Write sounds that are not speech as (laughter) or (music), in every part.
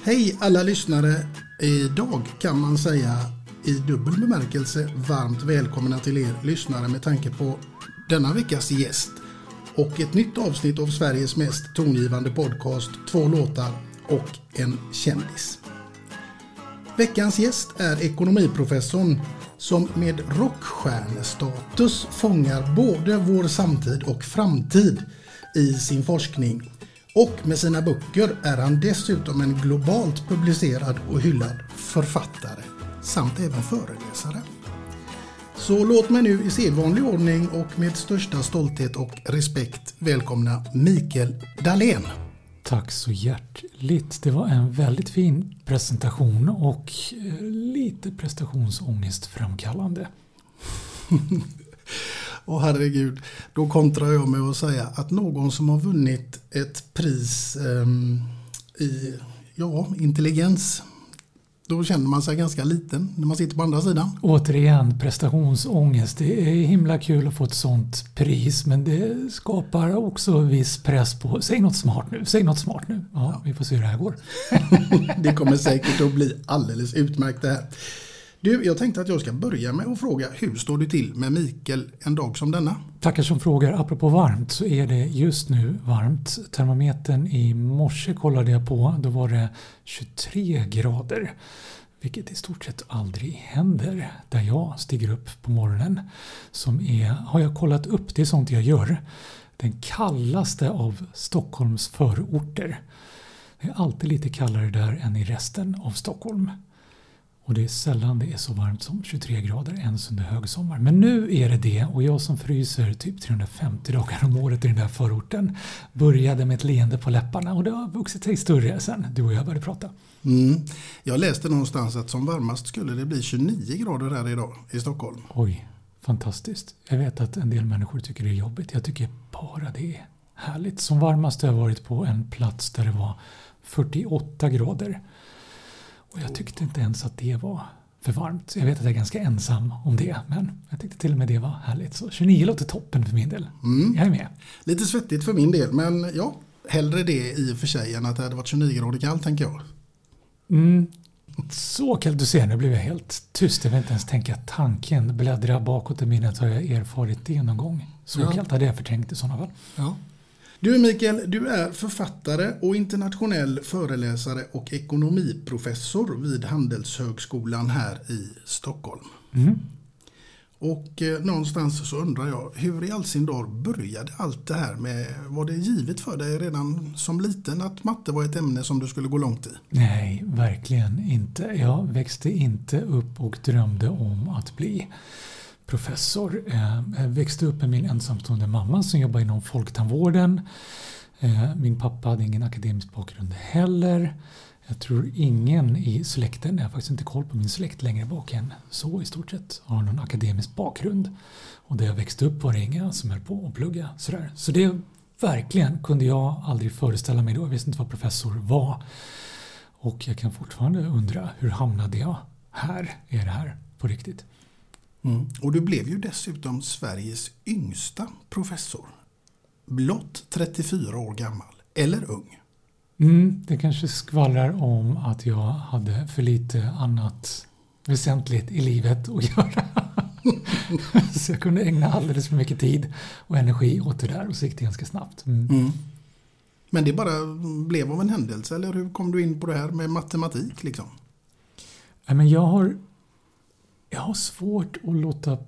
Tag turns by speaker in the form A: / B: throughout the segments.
A: Hej alla lyssnare! Idag kan man säga i dubbel bemärkelse varmt välkomna till er lyssnare med tanke på denna veckas gäst och ett nytt avsnitt av Sveriges mest tongivande podcast, två låtar och en kändis. Veckans gäst är ekonomiprofessorn som med rockstjärnestatus fångar både vår samtid och framtid i sin forskning och med sina böcker är han dessutom en globalt publicerad och hyllad författare samt även föreläsare. Så låt mig nu i sedvanlig ordning och med största stolthet och respekt välkomna Mikael Dahlén.
B: Tack så hjärtligt. Det var en väldigt fin presentation och eh, lite prestationsångest framkallande. (laughs)
A: Och herregud, då kontrar jag med att säga att någon som har vunnit ett pris um, i ja, intelligens då känner man sig ganska liten när man sitter på andra sidan.
B: Återigen prestationsångest. Det är himla kul att få ett sånt pris men det skapar också viss press på säg något smart nu, säg något smart nu. Ja, ja. Vi får se hur det här går. (laughs)
A: det kommer säkert att bli alldeles utmärkt det här. Du, jag tänkte att jag ska börja med att fråga hur står det till med Mikael en dag som denna?
B: Tackar som frågar. Apropå varmt så är det just nu varmt. Termometern i morse kollade jag på. Då var det 23 grader. Vilket i stort sett aldrig händer där jag stiger upp på morgonen. Som är, har jag kollat upp, det är sånt jag gör, den kallaste av Stockholms förorter. Det är alltid lite kallare där än i resten av Stockholm. Och det är sällan det är så varmt som 23 grader ens under högsommar. Men nu är det det och jag som fryser typ 350 dagar om året i den där förorten började med ett leende på läpparna och det har vuxit sig större sen du och jag började prata.
A: Mm. Jag läste någonstans att som varmast skulle det bli 29 grader här idag i Stockholm.
B: Oj, fantastiskt. Jag vet att en del människor tycker det är jobbigt. Jag tycker bara det är härligt. Som varmast har jag varit på en plats där det var 48 grader. Och jag tyckte inte ens att det var för varmt. Jag vet att jag är ganska ensam om det, men jag tyckte till och med det var härligt. Så 29 låter toppen för min del. Mm. Jag är med.
A: Lite svettigt för min del, men ja, hellre det i och för sig än att det hade varit 29 grader kallt tänker jag.
B: Mm. Så kallt, du ser nu blev jag helt tyst. Jag vill inte ens tänka tanken. Bläddra bakåt i minnet har jag erfarit det någon gång. Så ja. kallt hade jag förträngt i sådana fall.
A: Ja. Du Mikael, du är författare och internationell föreläsare och ekonomiprofessor vid Handelshögskolan här i Stockholm.
B: Mm.
A: Och eh, någonstans så undrar jag, hur i all sin dar började allt det här med, var det givet för dig redan som liten att matte var ett ämne som du skulle gå långt i?
B: Nej, verkligen inte. Jag växte inte upp och drömde om att bli professor. Jag växte upp med min ensamstående mamma som jobbade inom folktandvården. Eh, min pappa hade ingen akademisk bakgrund heller. Jag tror ingen i släkten, jag har faktiskt inte koll på min släkt längre bak än så i stort sett, har någon akademisk bakgrund. Och där jag växte upp var det inga som höll på att plugga sådär. Så det verkligen kunde jag aldrig föreställa mig då. Jag visste inte vad professor var. Och jag kan fortfarande undra, hur hamnade jag här? Är det här på riktigt?
A: Mm. Och du blev ju dessutom Sveriges yngsta professor. Blott 34 år gammal, eller ung.
B: Mm, det kanske skvallrar om att jag hade för lite annat väsentligt i livet att (laughs) göra. (laughs) så jag kunde ägna alldeles för mycket tid och energi åt det där och så gick det ganska snabbt. Mm.
A: Mm. Men det bara blev av en händelse, eller hur kom du in på det här med matematik? Liksom?
B: Men jag har, jag har svårt att låta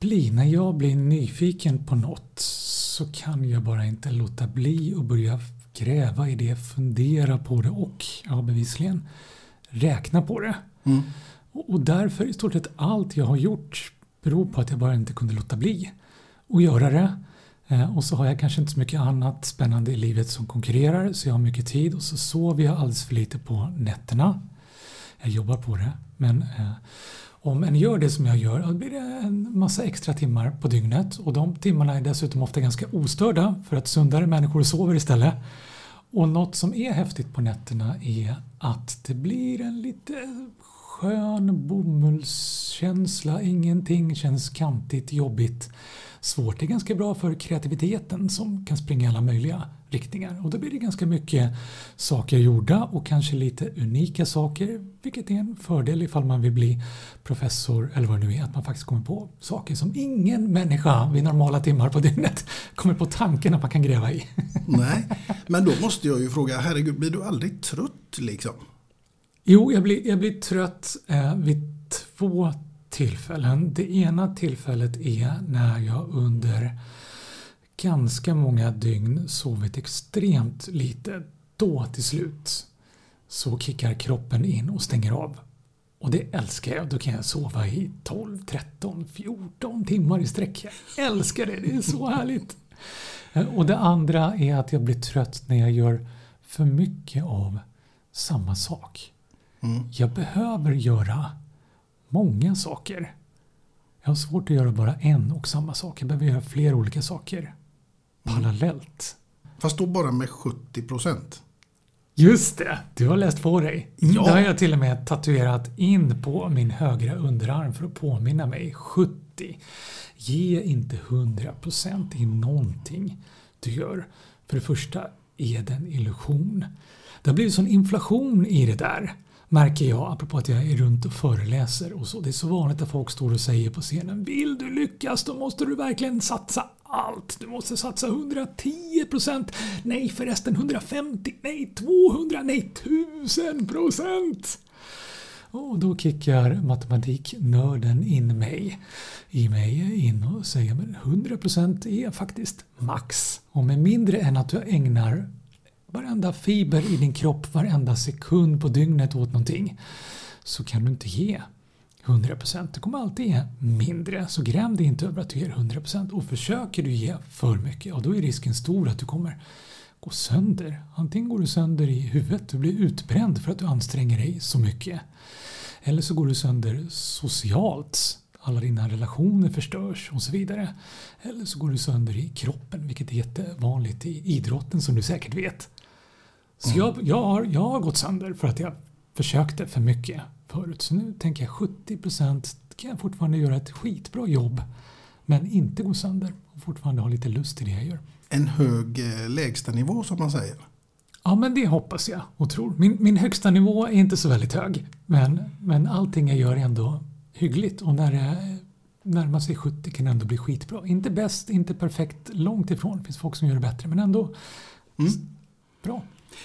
B: bli. När jag blir nyfiken på något så kan jag bara inte låta bli och börja gräva i det, fundera på det och ja, bevisligen räkna på det.
A: Mm.
B: Och därför i stort sett allt jag har gjort beror på att jag bara inte kunde låta bli att göra det. Eh, Och så har jag kanske inte så mycket annat spännande i livet som konkurrerar så jag har mycket tid och så sover jag alldeles för lite på nätterna. Jag jobbar på det men eh, om en gör det som jag gör då blir det en massa extra timmar på dygnet och de timmarna är dessutom ofta ganska ostörda för att sundare människor sover istället. Och något som är häftigt på nätterna är att det blir en lite skön bomullskänsla. Ingenting känns kantigt, jobbigt, svårt. Det är ganska bra för kreativiteten som kan springa alla möjliga riktningar. Och då blir det ganska mycket saker gjorda och kanske lite unika saker, vilket är en fördel ifall man vill bli professor eller vad det nu är, att man faktiskt kommer på saker som ingen människa vid normala timmar på dygnet (laughs) kommer på tanken att man kan gräva i. (laughs)
A: Nej, men då måste jag ju fråga, herregud, blir du aldrig trött liksom?
B: Jo, jag blir, jag blir trött eh, vid två tillfällen. Det ena tillfället är när jag under ganska många dygn sovit extremt lite. Då till slut så kickar kroppen in och stänger av. Och det älskar jag. Då kan jag sova i 12, 13, 14 timmar i sträck. Jag älskar det. Det är så härligt. Eh, Och det andra är att jag blir trött när jag gör för mycket av samma sak. Jag behöver göra många saker. Jag har svårt att göra bara en och samma sak. Jag behöver göra flera olika saker parallellt.
A: Fast då bara med 70 procent.
B: Just det, du har läst på dig.
A: Ja.
B: Det har jag till och med tatuerat in på min högra underarm för att påminna mig. 70. Ge inte 100% i någonting du gör. För det första är det en illusion. Det har blivit sån inflation i det där. Märker jag, apropå att jag är runt och föreläser och så. Det är så vanligt att folk står och säger på scenen Vill du lyckas då måste du verkligen satsa allt. Du måste satsa 110%. Nej förresten 150. Nej 200. Nej 1000%. Och då kickar matematiknörden in mig i mig in och säger men 100% är faktiskt max. Och med mindre än att du ägnar varenda fiber i din kropp varenda sekund på dygnet åt någonting så kan du inte ge 100%. Du kommer alltid ge mindre. Så gräm dig inte över att du ger 100% och försöker du ge för mycket, ja då är risken stor att du kommer gå sönder. Antingen går du sönder i huvudet, du blir utbränd för att du anstränger dig så mycket. Eller så går du sönder socialt. Alla dina relationer förstörs och så vidare. Eller så går du sönder i kroppen, vilket är jättevanligt i idrotten som du säkert vet. Så jag, jag, har, jag har gått sönder för att jag försökte för mycket förut. Så nu tänker jag 70% kan jag fortfarande göra ett skitbra jobb. Men inte gå sönder och fortfarande ha lite lust i det jag gör.
A: En hög eh, lägstanivå som man säger.
B: Ja, men det hoppas jag och tror. Min, min högsta nivå är inte så väldigt hög. Men, men allting jag gör är ändå hyggligt. Och när det närma sig 70 kan ändå bli skitbra. Inte bäst, inte perfekt, långt ifrån. Det finns folk som gör det bättre, men ändå
A: Mm.
B: bra.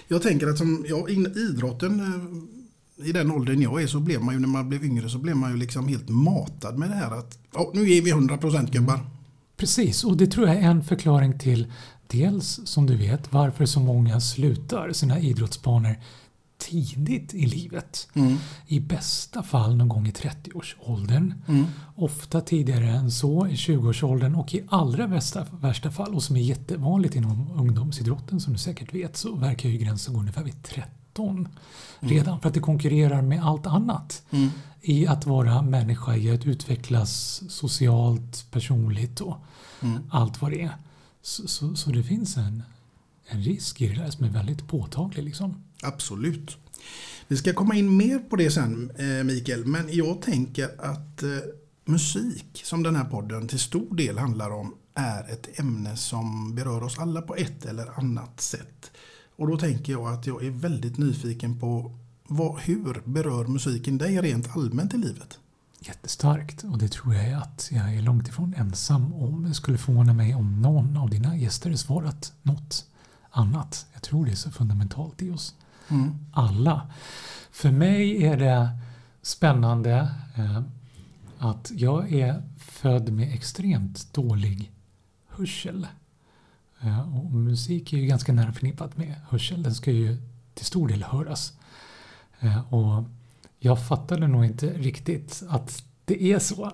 A: Jag tänker att som ja, idrotten eh, i den åldern jag är så blev man ju när man blev yngre så blev man ju liksom helt matad med det här att ja, nu ger vi 100% gubbar.
B: Precis, och det tror jag är en förklaring till dels, som du vet, varför så många slutar sina idrottsbanor tidigt i livet.
A: Mm.
B: I bästa fall någon gång i 30-årsåldern.
A: Mm.
B: Ofta tidigare än så i 20-årsåldern och i allra värsta, värsta fall och som är jättevanligt inom ungdomsidrotten som du säkert vet så verkar ju gränsen gå ungefär vid 13 redan för att det konkurrerar med allt annat
A: Mm.
B: i att vara människa, i att utvecklas socialt, personligt och
A: Mm.
B: allt vad det är. Så, så, så det finns en, en risk i det där som är väldigt påtaglig. Liksom.
A: Absolut. Vi ska komma in mer på det sen eh, Mikael, men jag tänker att eh, musik som den här podden till stor del handlar om är ett ämne som berör oss alla på ett eller annat sätt. Och då tänker jag att jag är väldigt nyfiken på vad, hur berör musiken dig rent allmänt i livet?
B: Jättestarkt och det tror jag att jag är långt ifrån ensam om. Det skulle förvåna mig om någon av dina gäster svarat något annat. Jag tror det är så fundamentalt i oss
A: Mm.
B: alla. För mig är det spännande eh, att jag är född med extremt dålig hörsel. Eh, och musik är ju ganska nära förknippat med hörsel. Den ska ju till stor del höras. Eh, och jag fattade nog inte riktigt att det är så.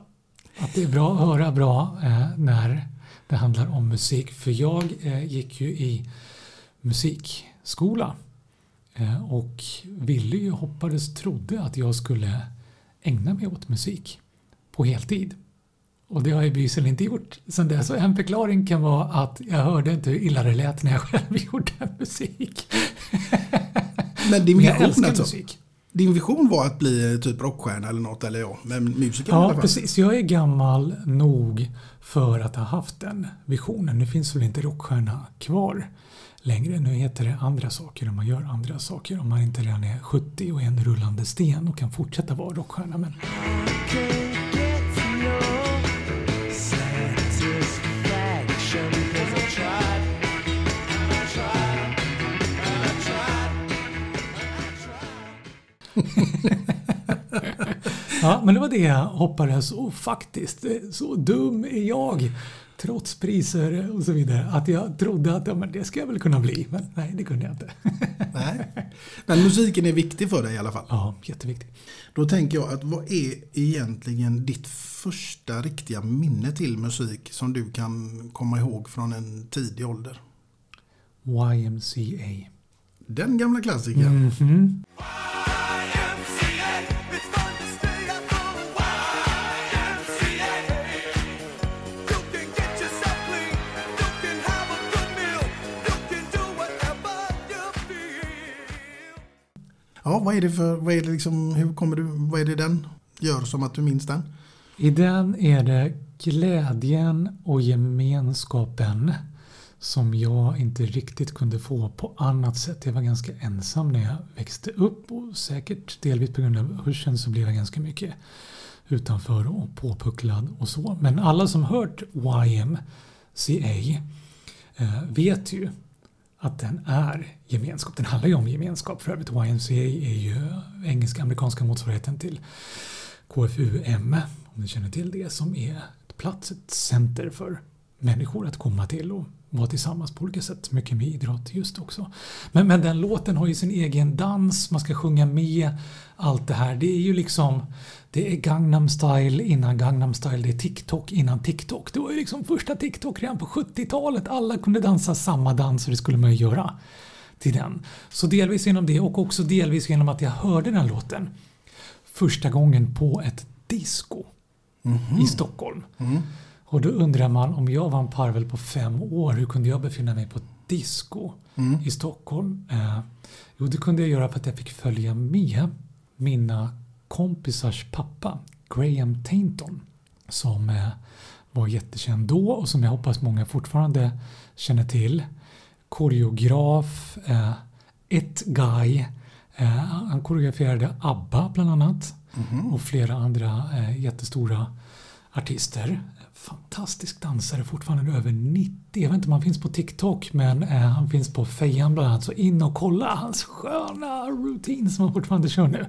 B: Att det är bra att höra bra eh, när det handlar om musik. För jag gick ju i musikskola. Och ville ju, hoppades, trodde att jag skulle ägna mig åt musik på heltid. Och det har jag bevisligen inte gjort sen dess. Så en förklaring kan vara att jag hörde inte hur illa det lät när jag själv (laughs) gjorde musik.
A: Men din
B: Men
A: vision
B: älskar
A: alltså?
B: musik.
A: Din vision var att bli typ rockstjärna eller något, eller ja, men musiker i alla
B: Ja,
A: fall.
B: precis. Jag är gammal nog för att ha haft den visionen. Nu finns väl inte rockstjärna kvar längre. Nu heter det andra saker och man gör andra saker. Om man inte redan är 70 och är en rullande sten och kan fortsätta vara rockstjärna. Men Ja, men det var det jag hoppades och faktiskt, så dum är jag trots priser och så vidare att jag trodde att ja, men det ska jag väl kunna bli. Men nej, det kunde jag inte.
A: Nej. Men musiken är viktig för dig i alla fall.
B: Ja, jätteviktigt.
A: Då tänker jag att vad är egentligen ditt första riktiga minne till musik som du kan komma ihåg från en tidig ålder?
B: YMCA.
A: Den gamla klassikern.
B: Mhm.
A: Ja, vad är det för, vad är det liksom, hur kommer du, vad är det den gör som att du minns den?
B: I den är det glädjen och gemenskapen som jag inte riktigt kunde få på annat sätt. Jag var ganska ensam när jag växte upp och säkert delvis på grund av hörseln så blev jag ganska mycket utanför och påpucklad och så. Men alla som hört YMCA eh, vet ju att den är gemenskap. Den handlar ju om gemenskap. För övrigt YMCA är ju engelska-amerikanska motsvarigheten till KFUM, om ni känner till det, som är ett plats, ett center för människor att komma till och vara tillsammans på olika sätt. Mycket med idrott just också. Men, men den låten har ju sin egen dans, man ska sjunga med, allt det här. Det är ju liksom, det är Gangnam style innan Gangnam style, det är TikTok innan TikTok. Det var ju liksom första TikTok redan på 70-talet. Alla kunde dansa samma dans och det skulle man ju göra till den. Så delvis genom det och också delvis genom att jag hörde den låten första gången på ett disco i Stockholm. Och då undrar man om jag var en parvel på fem år, hur kunde jag befinna mig på disco i Stockholm? Eh, jo, det kunde jag göra för att jag fick följa med mina kompisars pappa, Graham Tainton, som eh, var jättekänd då och som jag hoppas många fortfarande känner till. Koreograf, eh, ett guy. Eh, han koreograferade ABBA bland annat och flera andra eh, jättestora artister. Fantastisk dansare, fortfarande över 90. Jag vet inte om han finns på TikTok men eh, han finns på Fejan bland annat. Så in och kolla hans sköna rutin som han fortfarande kör nu.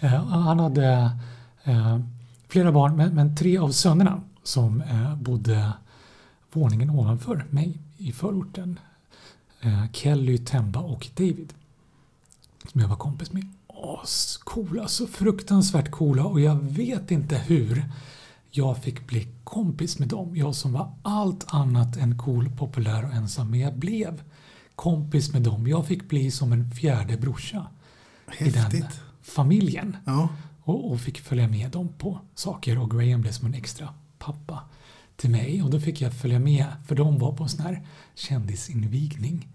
B: Eh, han hade eh, flera barn men, men, tre av sönerna som eh, bodde våningen ovanför mig i förorten. Eh, Kelly, Temba och David. Som jag var kompis med. Ascoola, så fruktansvärt coola och jag vet inte hur jag fick bli kompis med dem. Jag som var allt annat än cool, populär och ensam. Men jag blev kompis med dem. Jag fick bli som en fjärde brorsa
A: Häftigt.
B: i den familjen.
A: Ja.
B: Och, och, fick följa med dem på saker och Graham blev som en extra pappa till mig och då fick jag följa med för de var på en sån här kändisinvigning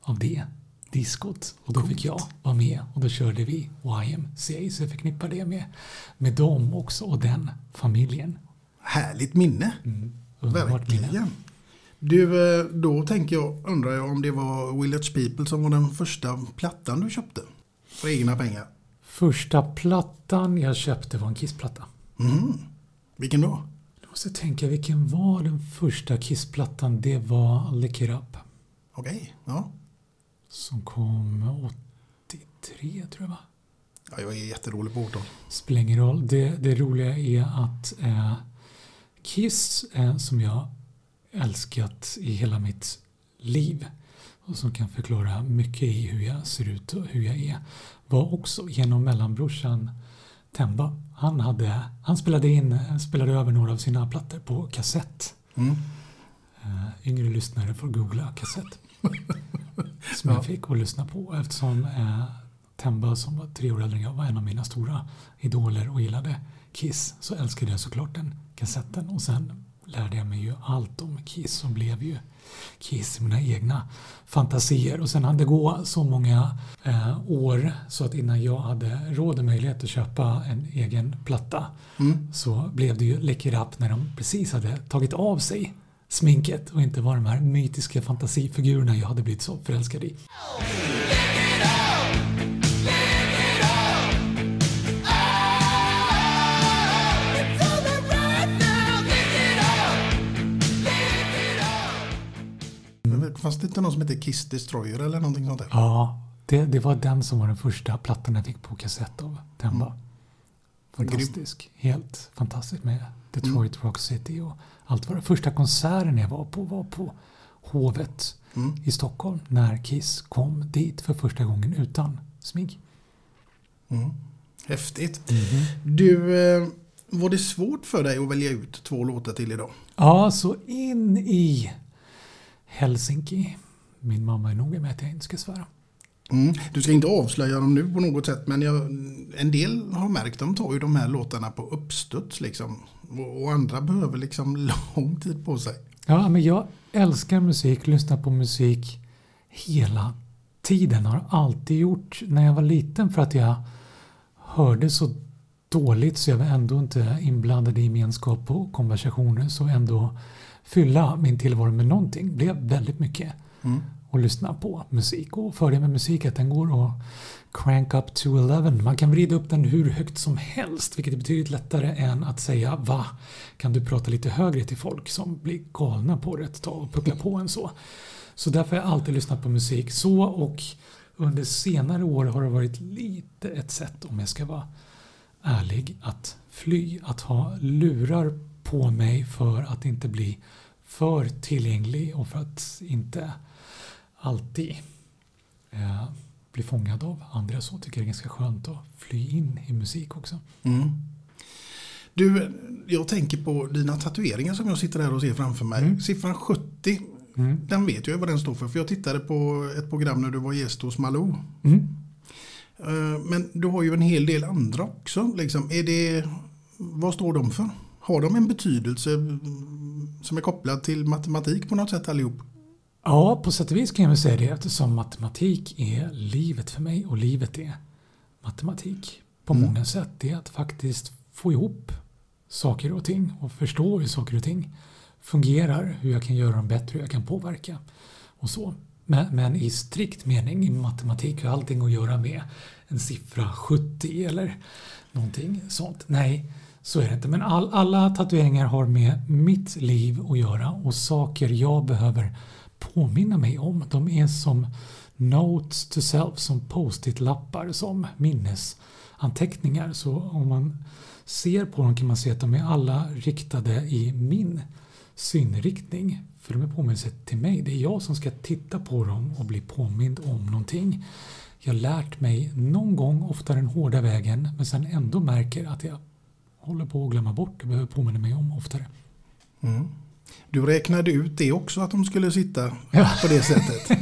B: av det diskot och då fick jag vara med och då körde vi YMCA så jag förknippar det med, med dem också och den familjen.
A: Härligt minne.
B: Mm,
A: Verkligen.
B: Minne.
A: Du, eh, då tänker jag, undrar jag om det var Village People som var den första plattan du köpte för egna pengar?
B: Första plattan jag köpte var en Kiss-platta.
A: Mm. Vilken då?
B: Jag måste tänka, vilken var den första Kiss-plattan? Det var Lick It Up.
A: Okej, okay. ja.
B: Som kom 83 tror jag va?
A: Ja, jag är jättedålig på årtal.
B: Spelar ingen roll. Det, det roliga är att eh, Kiss, eh, som jag älskat i hela mitt liv och som kan förklara mycket i hur jag ser ut och hur jag är, var också genom mellanbrorsan Temba. Han, hade, han spelade, in, spelade över några av sina plattor på kassett.
A: Mm.
B: Uh, yngre lyssnare får googla kassett. (laughs) som jag fick att lyssna på eftersom uh, Temba som var tre år äldre än jag var en av mina stora idoler och gillade Kiss så älskade jag såklart den kassetten och sen lärde jag mig ju allt om Kiss och blev ju Kiss i mina egna fantasier. Och sen hade det gå så många eh, år så att innan jag hade råd och möjlighet att köpa en egen platta
A: mm.
B: så blev det ju Lick It Up när de precis hade tagit av sig sminket och inte var de här mytiska fantasifigurerna jag hade blivit så förälskad i.
A: Fanns det inte någon som hette Kiss Destroyer eller någonting sånt där?
B: Ja, det, det var den som var den första plattan jag fick på kassett av Temba. Mm. Fantastisk. Helt fantastiskt med Detroit mm. Rock City och allt vad det Första konserten jag var på var på Hovet
A: mm.
B: i Stockholm när Kiss kom dit för första gången utan smink.
A: Mm. Häftigt.
B: Mm.
A: Du, eh, var det svårt för dig att välja ut två låtar till idag?
B: Ja, så in i Helsinki. Min mamma är noga med att jag inte ska svära.
A: Mm. Du ska inte avslöja dem nu på något sätt men jag, en del har märkt de tar ju de här låtarna på uppstuds liksom. Och, och andra behöver liksom (laughs) lång tid på sig.
B: Ja, men jag älskar musik, lyssnar på musik hela tiden. Har alltid gjort när jag var liten för att jag hörde så dåligt så jag var ändå inte inblandad i gemenskap och konversationer så ändå fylla min tillvaro med någonting blev väldigt mycket
A: mm.
B: att lyssna på musik. Och fördelen med musik att den går att crank up to 11. Man kan vrida upp den hur högt som helst vilket är betydligt lättare än att säga va? Kan du prata lite högre till folk som blir galna på det ett tag och puckla på en så. Så därför har jag alltid lyssnat på musik så och under senare år har det varit lite ett sätt om jag ska vara ärlig att fly. Att ha lurar på mig för att inte bli för tillgänglig och för att inte alltid eh, bli fångad av andra så tycker jag det är ganska skönt att fly in i musik också.
A: Mm. Du, jag tänker på dina tatueringar som jag sitter här och ser framför mig.
B: Mm.
A: Siffran 70,
B: Mm.
A: den vet jag vad den står för. För jag tittade på ett program när du var gäst hos Malou.
B: Mm.
A: Eh, Men du har ju en hel del andra också. Liksom. Är det, vad står de för? Har de en betydelse mm, som är kopplad till matematik på något sätt allihop?
B: Ja, på sätt och vis kan jag väl säga det eftersom matematik är livet för mig och livet är matematik på
A: Mm.
B: många sätt. Det är att faktiskt få ihop saker och ting och förstå hur saker och ting fungerar, hur jag kan göra dem bättre, hur jag kan påverka och så. Men, men i strikt mening i matematik har allting att göra med en siffra 70 eller någonting sånt. Nej, så är det inte, men all, alla tatueringar har med mitt liv att göra och saker jag behöver påminna mig om. De är som notes to self, som post-it-lappar, som minnesanteckningar. Så om man ser på dem kan man se att de är alla riktade i min synriktning. För de är påminnelser till mig. Det är jag som ska titta på dem och bli påmind om någonting. Jag har lärt mig någon gång, ofta den hårda vägen, men sen ändå märker att jag håller på att glömma bort och behöver påminna mig om oftare.
A: Mm. Du räknade ut det också att de skulle sitta
B: Ja.
A: på det sättet.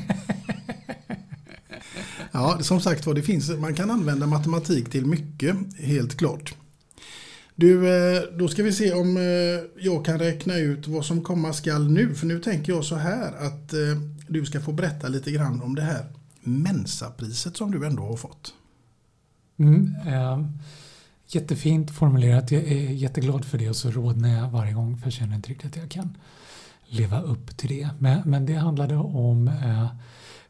A: Ja, som sagt var, det finns, man kan använda matematik till mycket, helt klart. Du, eh, då ska vi se om eh, jag kan räkna ut vad som komma skall nu. För nu tänker jag så här att eh, du ska få berätta lite grann om det här Mensapriset som du ändå har fått.
B: Mm, eh, jättefint formulerat. Jag är jätteglad för det och så rodnar jag varje gång för jag känner inte riktigt att jag kan leva upp till det. Men, men det handlade om eh,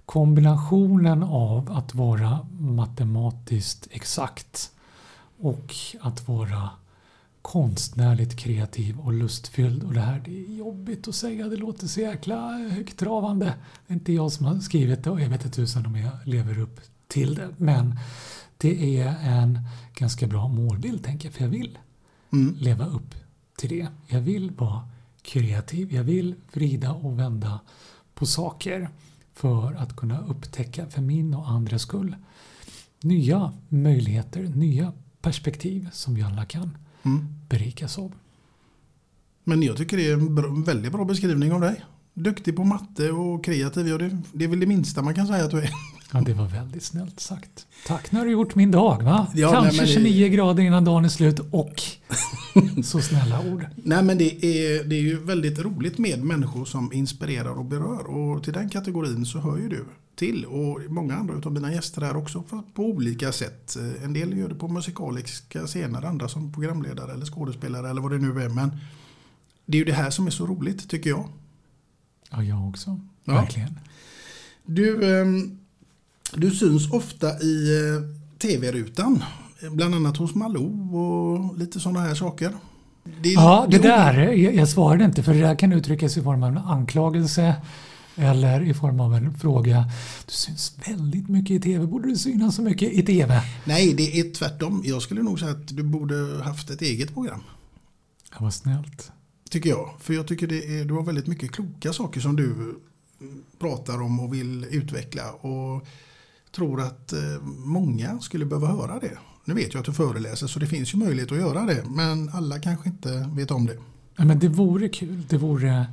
B: kombinationen av att vara matematiskt exakt och att vara konstnärligt kreativ och lustfylld. Och det här det är jobbigt att säga, det låter så jäkla högtravande. Det är inte jag som har skrivit det och jag vet inte tusan om jag lever upp till det. Men det är en ganska bra målbild tänker jag, för jag vill
A: Mm.
B: leva upp till det. Jag vill vara kreativ, jag vill vrida och vända på saker för att kunna upptäcka för min och andras skull nya möjligheter, nya perspektiv som vi alla kan
A: Mm.
B: berikas av.
A: Men jag tycker det är en bra, väldigt bra beskrivning av dig. Duktig på matte och kreativ. Ja, det, det är väl det minsta man kan säga att du är.
B: Ja, det var väldigt snällt sagt. Tack, nu har du gjort min dag va?
A: Ja,
B: Kanske
A: nej, men det-
B: 29 grader innan dagen är slut och (laughs) så snälla ord.
A: Nej men det är, det är ju väldigt roligt med människor som inspirerar och berör. Och till den kategorin så hör ju du till. Och många andra av mina gäster här också på olika sätt. En del gör det på musikaliska scener, andra som programledare eller skådespelare eller vad det nu är. Men det är ju det här som är så roligt tycker jag.
B: Ja, jag också.
A: Ja.
B: Verkligen.
A: Du, ehm, du syns ofta i eh, tv-rutan. Bland annat hos Malou och lite sådana här saker. Det
B: Ja, det där, jag, jag svarade inte för det där kan uttryckas i form av en anklagelse eller i form av en fråga. Du syns väldigt mycket i tv, borde du synas så mycket i tv?
A: Nej, det är tvärtom. Jag skulle nog säga att du borde haft ett eget program.
B: Ja, vad snällt.
A: Tycker jag. För jag tycker det är, du har väldigt mycket kloka saker som du pratar om och vill utveckla. Och tror att eh, många skulle behöva höra det. Nu vet jag att du föreläser så det finns ju möjlighet att göra det. Men alla kanske inte vet om det.
B: Ja, men det vore kul. Det vore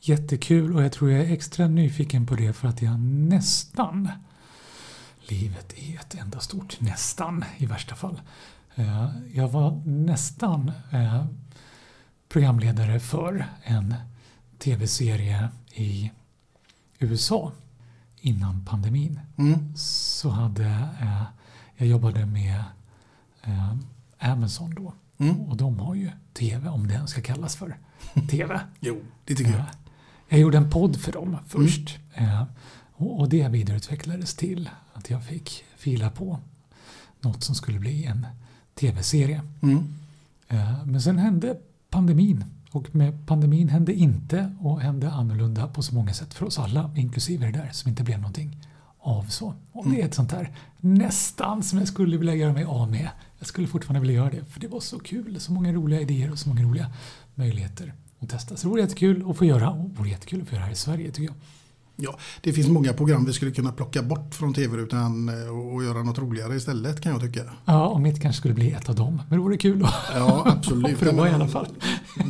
B: jättekul och jag tror jag är extra nyfiken på det för att jag nästan Livet är ett enda stort nästan i värsta fall. Eh, jag var nästan eh, programledare för en tv-serie i USA innan pandemin.
A: Mm.
B: Så hade eh, jag jobbade med eh, Amazon då
A: Mm.
B: och de har ju tv om den ska kallas för (laughs) tv.
A: Jo, det tycker jag.
B: Eh, Jag gjorde en podd för dem först. Eh, Och och det vidareutvecklades till att jag fick fila på något som skulle bli en tv-serie.
A: Mm.
B: Eh, Men sen hände pandemin. Och med pandemin hände inte och hände annorlunda på så många sätt för oss alla, inklusive det där som inte blev någonting av så. Och det är ett sånt där nästan som jag skulle vilja göra mig av med. Jag skulle fortfarande vilja göra det för det var så kul, så många roliga idéer och så många roliga möjligheter att testa. Så det vore jättekul att få göra och det vore jättekul att få göra här i Sverige tycker jag.
A: Ja, det finns många program vi skulle kunna plocka bort från tv-rutan eh, och göra något roligare istället kan jag tycka.
B: Ja, och mitt kanske skulle bli ett av dem. Men det vore kul att
A: Ja, absolut. (laughs)
B: prova i alla fall.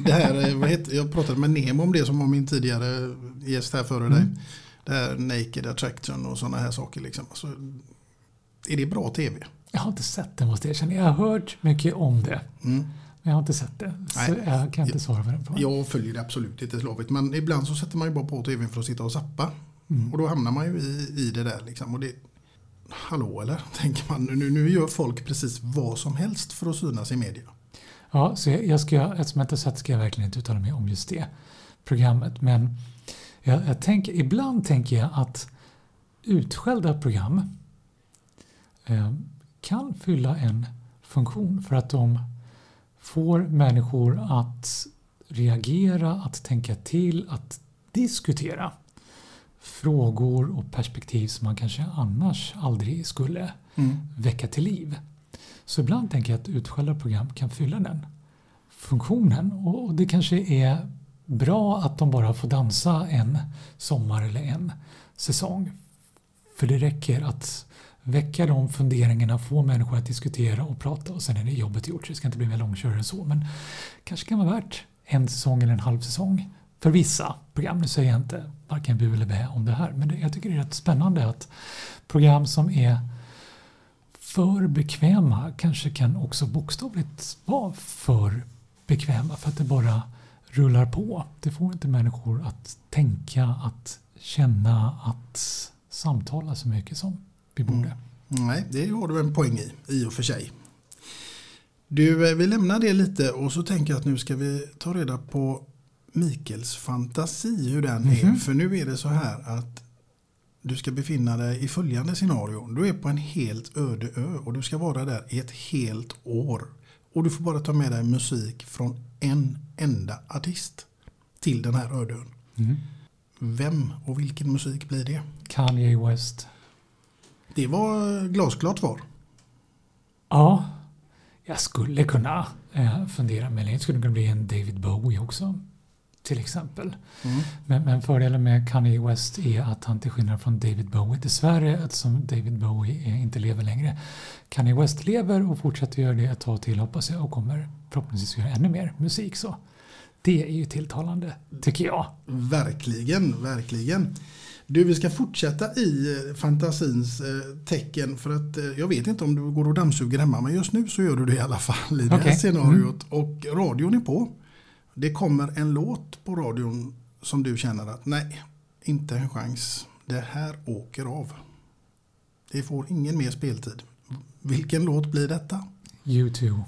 A: Det här, eh, vad heter, jag pratade med Nemo om det som var min tidigare gäst här före dig.
B: Mm.
A: Det här Naked Attraction och sådana här saker. Liksom. Alltså, är det bra tv?
B: Jag har inte sett det måste jag erkänna. Jag har hört mycket om det.
A: Mm.
B: Jag har inte sett det. Så jag kan inte svara på den frågan.
A: Jag följer det absolut inte slaviskt. Men ibland så sätter man ju bara på tvn för att sitta och zappa.
B: Mm.
A: Och då hamnar man ju i, i det där. Liksom. Och det, hallå eller? (laughs) Tänker man. Nu, nu gör folk precis vad som helst för att synas i media.
B: Ja, så jag, jag ska, eftersom jag inte sett ska jag verkligen inte uttala mig om just det programmet. Men jag, jag tänker, ibland tänker jag att utskällda program eh, kan fylla en funktion för att de får människor att reagera, att tänka till, att diskutera frågor och perspektiv som man kanske annars aldrig skulle
A: Mm.
B: väcka till liv. Så ibland tänker jag att utskällda program kan fylla den funktionen och det kanske är bra att de bara får dansa en sommar eller en säsong. För det räcker att väcka de funderingarna, få människor att diskutera och prata och sen är det jobbet gjort. Så det ska inte bli mer långkörare än så. Men kanske kan vara värt en säsong eller en halv säsong. För vissa program, nu säger jag inte varken bu eller bä om det här, men det, jag tycker det är rätt spännande att program som är för bekväma kanske kan också bokstavligt vara för bekväma för att det bara rullar på. Det får inte människor att tänka, att känna, att samtala så mycket som vi borde.
A: Nej, det har du en poäng i, i och för sig. Du, eh, vi lämnar det lite och så tänker jag att nu ska vi ta reda på Mikels fantasi, hur den är. För nu är det så här att du ska befinna dig i följande scenario. Du är på en helt öde ö och du ska vara där i ett helt år. Och du får bara ta med dig musik från en enda artist till den här öde ön.
B: Mm.
A: Vem och vilken musik blir det?
B: Kanye West.
A: Det var glasklart svar.
B: Ja, jag skulle kunna eh, fundera med det. skulle kunna bli en David Bowie också. Till exempel. Men, men fördelen med Kanye West är att han till skillnad från David Bowie, dessvärre eftersom David Bowie inte lever längre. Kanye West lever och fortsätter göra det ett tag till hoppas jag och kommer förhoppningsvis göra ännu mer musik. så. Det är ju tilltalande, tycker jag.
A: Verkligen, verkligen. Du, vi ska fortsätta i eh, fantasins eh, tecken för att eh, jag vet inte om du går och dammsuger hemma men just nu så gör du det i alla fall i det här
B: Okej.
A: scenariot och radion är på. Det kommer en låt på radion som du känner att nej, inte en chans. Det här åker av. Det får ingen mer speltid. Vilken låt blir detta?
B: U2.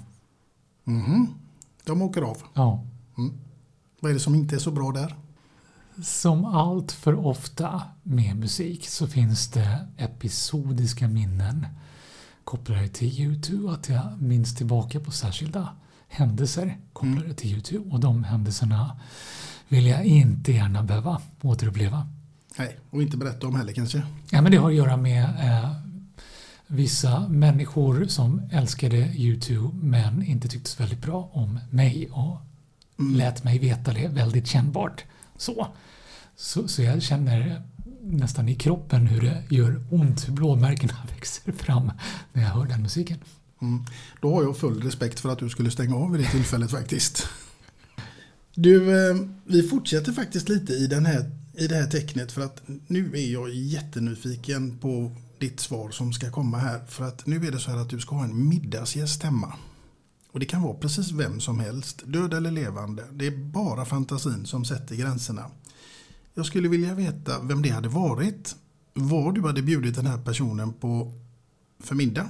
A: Mhm. De åker av.
B: Ja.
A: Vad är det som inte är så bra där?
B: Som allt för ofta med musik så finns det episodiska minnen kopplade till U2. Att jag minns tillbaka på särskilda händelser kopplade till U2 och de händelserna vill jag inte gärna behöva återuppleva.
A: Nej, och inte berätta om heller kanske.
B: Ja, men det har att göra med eh, vissa människor som älskade U2 men inte tyckte så väldigt bra om mig och lät mig veta det väldigt kännbart. Så. Så, så jag känner nästan i kroppen hur det gör ont, hur blåmärkena (laughs) växer fram när jag hör den musiken.
A: Mm. Då har jag full respekt för att du skulle stänga av vid det tillfället faktiskt. Du, eh, vi fortsätter faktiskt lite i, den här, i det här tecknet för att nu är jag jättenyfiken på ditt svar som ska komma här. För att nu är det så här att du ska ha en middagsgäst hemma. Och det kan vara precis vem som helst, död eller levande. Det är bara fantasin som sätter gränserna. Jag skulle vilja veta vem det hade varit, vad du hade bjudit den här personen på för middag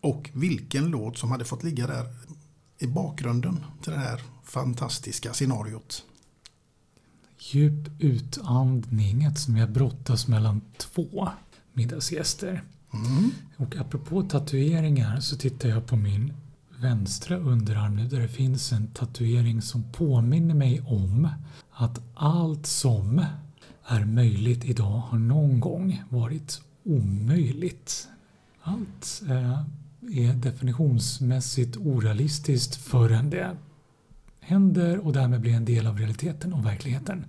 A: och vilken låt som hade fått ligga där i bakgrunden till det här fantastiska scenariot.
B: Djup utandning eftersom jag brottas mellan två middagsgäster. Och apropå tatueringar så tittar jag på min vänstra underarm nu där det finns en tatuering som påminner mig om att allt som är möjligt idag har någon gång varit omöjligt. Allt eh, är definitionsmässigt orealistiskt förrän det händer och därmed blir en del av realiteten och verkligheten.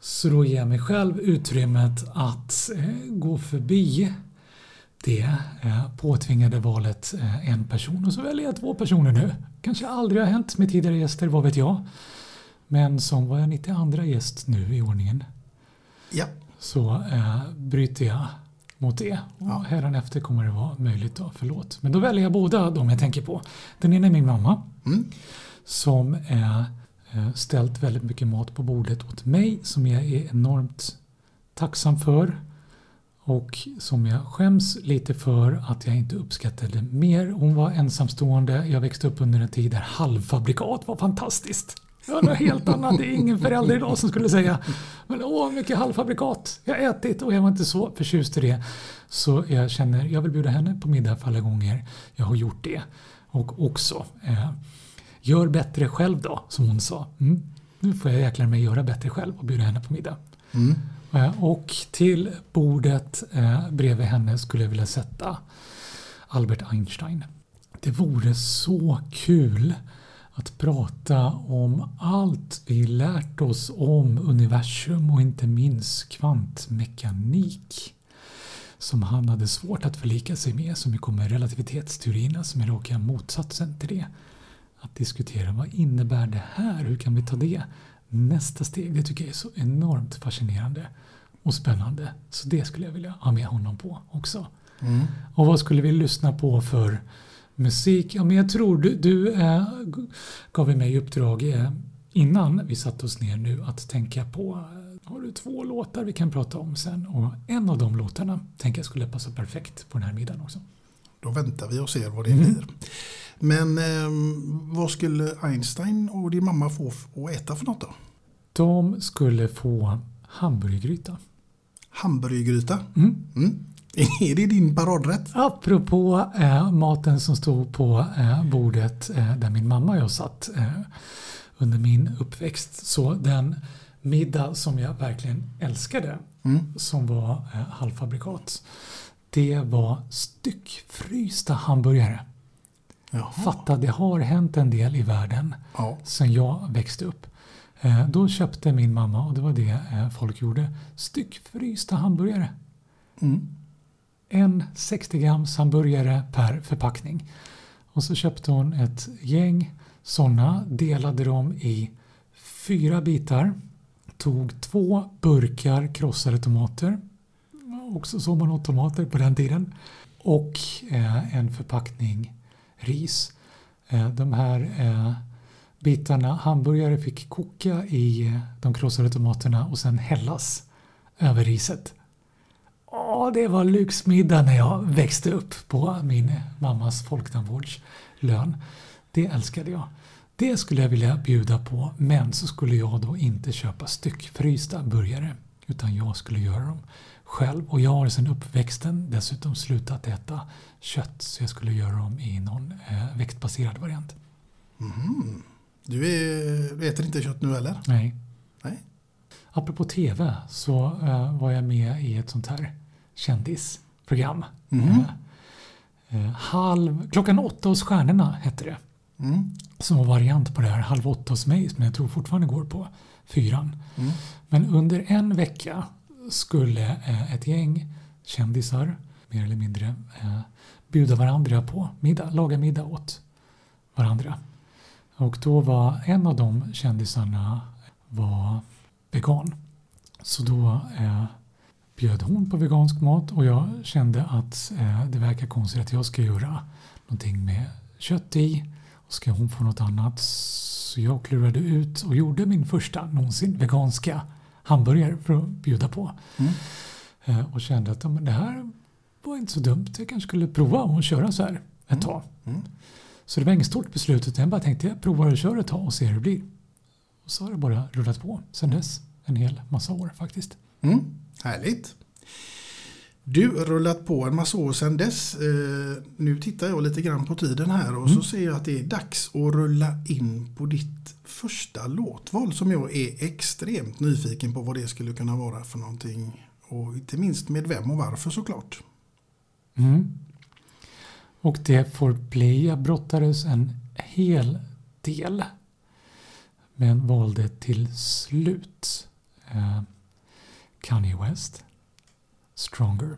B: Så då ger jag mig själv utrymmet att eh, gå förbi det eh, påtvingade valet eh, en person och så väljer jag två personer nu. Kanske aldrig har hänt med tidigare gäster, vad vet jag. Men som var jag 92 gäst nu i ordningen
A: Ja,
B: så eh, bryter jag mot det. Och
A: Ja.
B: hädanefter kommer det vara möjligt då, förlåt. Men då väljer jag båda de jag tänker på. Den ena är min mamma
A: Mm.
B: som är eh, ställt väldigt mycket mat på bordet åt mig som jag är enormt tacksam för och som jag skäms lite för att jag inte uppskattade mer. Hon var ensamstående. Jag växte upp under en tid där halvfabrikat var fantastiskt. Det var något helt annat. Det är ingen förälder idag som skulle säga men åh, mycket halvfabrikat. Jag har ätit och jag var inte så förtjust i det. Så jag känner, jag vill bjuda henne på middag för alla gånger jag har gjort det. Och också eh, Gör bättre själv då, som hon sa. Mm. Nu får jag jäklar mig göra bättre själv och bjuda henne på middag.
A: Mm.
B: Eh, och till bordet eh, bredvid henne skulle jag vilja sätta Albert Einstein. Det vore så kul att prata om allt vi lärt oss om universum och inte minst kvantmekanik som han hade svårt att förlika sig med som ju kommer relativitetsteorierna som är raka motsatsen till det. Att diskutera vad innebär det här? Hur kan vi ta det? Nästa steg, det tycker jag är så enormt fascinerande och spännande. Så det skulle jag vilja ha med honom på också. Och vad skulle vi lyssna på för musik? Ja, men jag tror du, du eh, gav mig i uppdrag eh, innan vi satte oss ner nu att tänka på eh, har du två låtar vi kan prata om sen och en av de låtarna tänker jag skulle passa perfekt på den här middagen också.
A: Då väntar vi och ser vad det blir. Men ehm, vad skulle Einstein och din mamma få att äta för något då?
B: De skulle få hamburgergryta.
A: Hamburgergryta?
B: Mm.
A: Mm. (laughs) Är det din paradrätt?
B: Apropå eh, maten som stod på eh, bordet eh, där min mamma och jag satt eh, under min uppväxt. Så den middag som jag verkligen älskade, som var eh, halvfabrikat, det var styckfrysta hamburgare.
A: Jaha.
B: Fatta, det har hänt en del i världen
A: Ja.
B: sen jag växte upp. Eh, då köpte min mamma, och det var det eh, folk gjorde, styckfrysta hamburgare.
A: Mm.
B: En 60 grams hamburgare per förpackning. Och så köpte hon ett gäng sådana, delade dem i fyra bitar, tog två burkar krossade tomater, också så man åt tomater på den tiden, och eh, en förpackning ris. De här bitarna hamburgare fick koka i eh, de krossade tomaterna och sen hällas över riset. Åh, det var lyxmiddag när jag växte upp på min mammas folktandvårdslön. Det älskade jag. Det skulle jag vilja bjuda på, men så skulle jag då inte köpa styckfrysta burgare, utan jag skulle göra dem själv. Och jag har sedan uppväxten dessutom slutat äta kött, så jag skulle göra dem i någon eh, växtbaserad variant. Mm-hmm.
A: Du, är, äter inte kött nu eller?
B: Nej.
A: Nej.
B: Apropå TV så eh, var jag med i ett sånt här kändisprogram. Eh, eh, halv, klockan åtta hos stjärnorna hette det.
A: Mm.
B: Som var variant på det här Halv åtta hos mig som jag tror fortfarande går på fyran. Men under en vecka skulle eh, ett gäng kändisar mer eller mindre bjuda varandra på middag, laga middag åt varandra. Och då var en av de kändisarna var vegan. Så då eh, bjöd hon på vegansk mat och jag kände att eh, det verkar konstigt att jag ska göra någonting med kött i och ska hon få något annat. Så jag klurade ut och gjorde min första någonsin veganska hamburgare för att bjuda på. Eh, och kände att ja, men det här var inte så dumt. Jag kanske skulle prova att köra så här ett tag. Så det var inget stort beslut utan jag bara tänkte jag provar att köra ett tag och ser hur det blir. Och så har det bara rullat på sen dess. En hel massa år faktiskt.
A: Mm. Härligt. Du har rullat på en massa år sedan dess. Eh, nu tittar jag lite grann på tiden här och så ser jag att det är dags att rulla in på ditt första låtval som jag är extremt nyfiken på vad det skulle kunna vara för någonting. Och inte minst med vem och varför såklart.
B: Mm. Och det får bli, jag brottades en hel del. Men valde till slut eh, Kanye West, Stronger.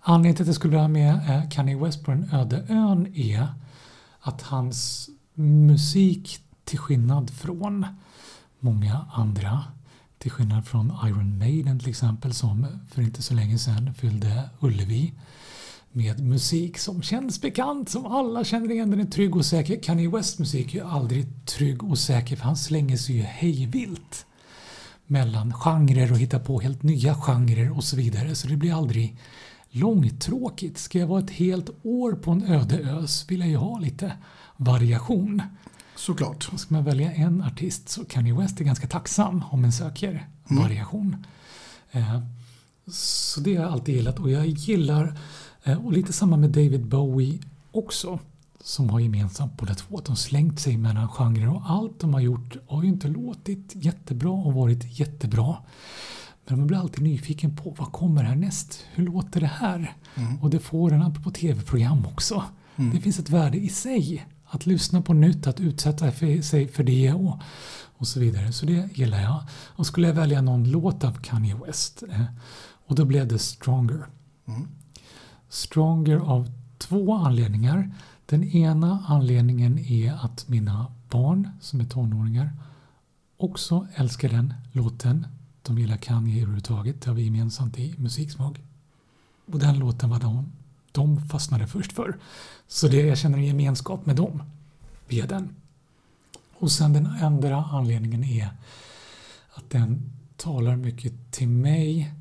B: Anledningen till att jag skulle ha med eh, Kanye West på den öde ön är att hans musik till skillnad från många andra till skillnad från Iron Maiden till exempel som för inte så länge sedan fyllde Ullevi med musik som känns bekant, som alla känner igen. Den är trygg och säker. Kanye West musik är ju aldrig trygg och säker för han slänger sig ju hejvilt mellan genrer och hittar på helt nya genrer och så vidare. Så det blir aldrig långtråkigt. Ska jag vara ett helt år på en öde ö så vill jag ju ha lite variation.
A: Såklart.
B: Och ska man välja en artist så Kanye West är ganska tacksam om en söker variation. Eh, så det har jag alltid gillat och jag gillar, och lite samma med David Bowie också, som har gemensamt båda två att de slängt sig mellan genrer och allt de har gjort har ju inte låtit jättebra och varit jättebra. Men man blir alltid nyfiken på vad kommer härnäst? Hur låter det här? Mm. Och det får en, apropå tv-program också. Mm. Det finns ett värde i sig att lyssna på nytt, att utsätta sig för det och, och så vidare. Så det gillar jag. Och skulle jag välja någon låt av Kanye West eh, och då blev det Stronger. Mm. Stronger av två anledningar. Den ena anledningen är att mina barn som är tonåringar också älskar den låten. De gillar Kanye överhuvudtaget, det har vi gemensamt i musiksmak. Och den låten var de, de fastnade först för. Så det, jag känner en gemenskap med dem via den. Och sen den andra anledningen är att den talar mycket till mig.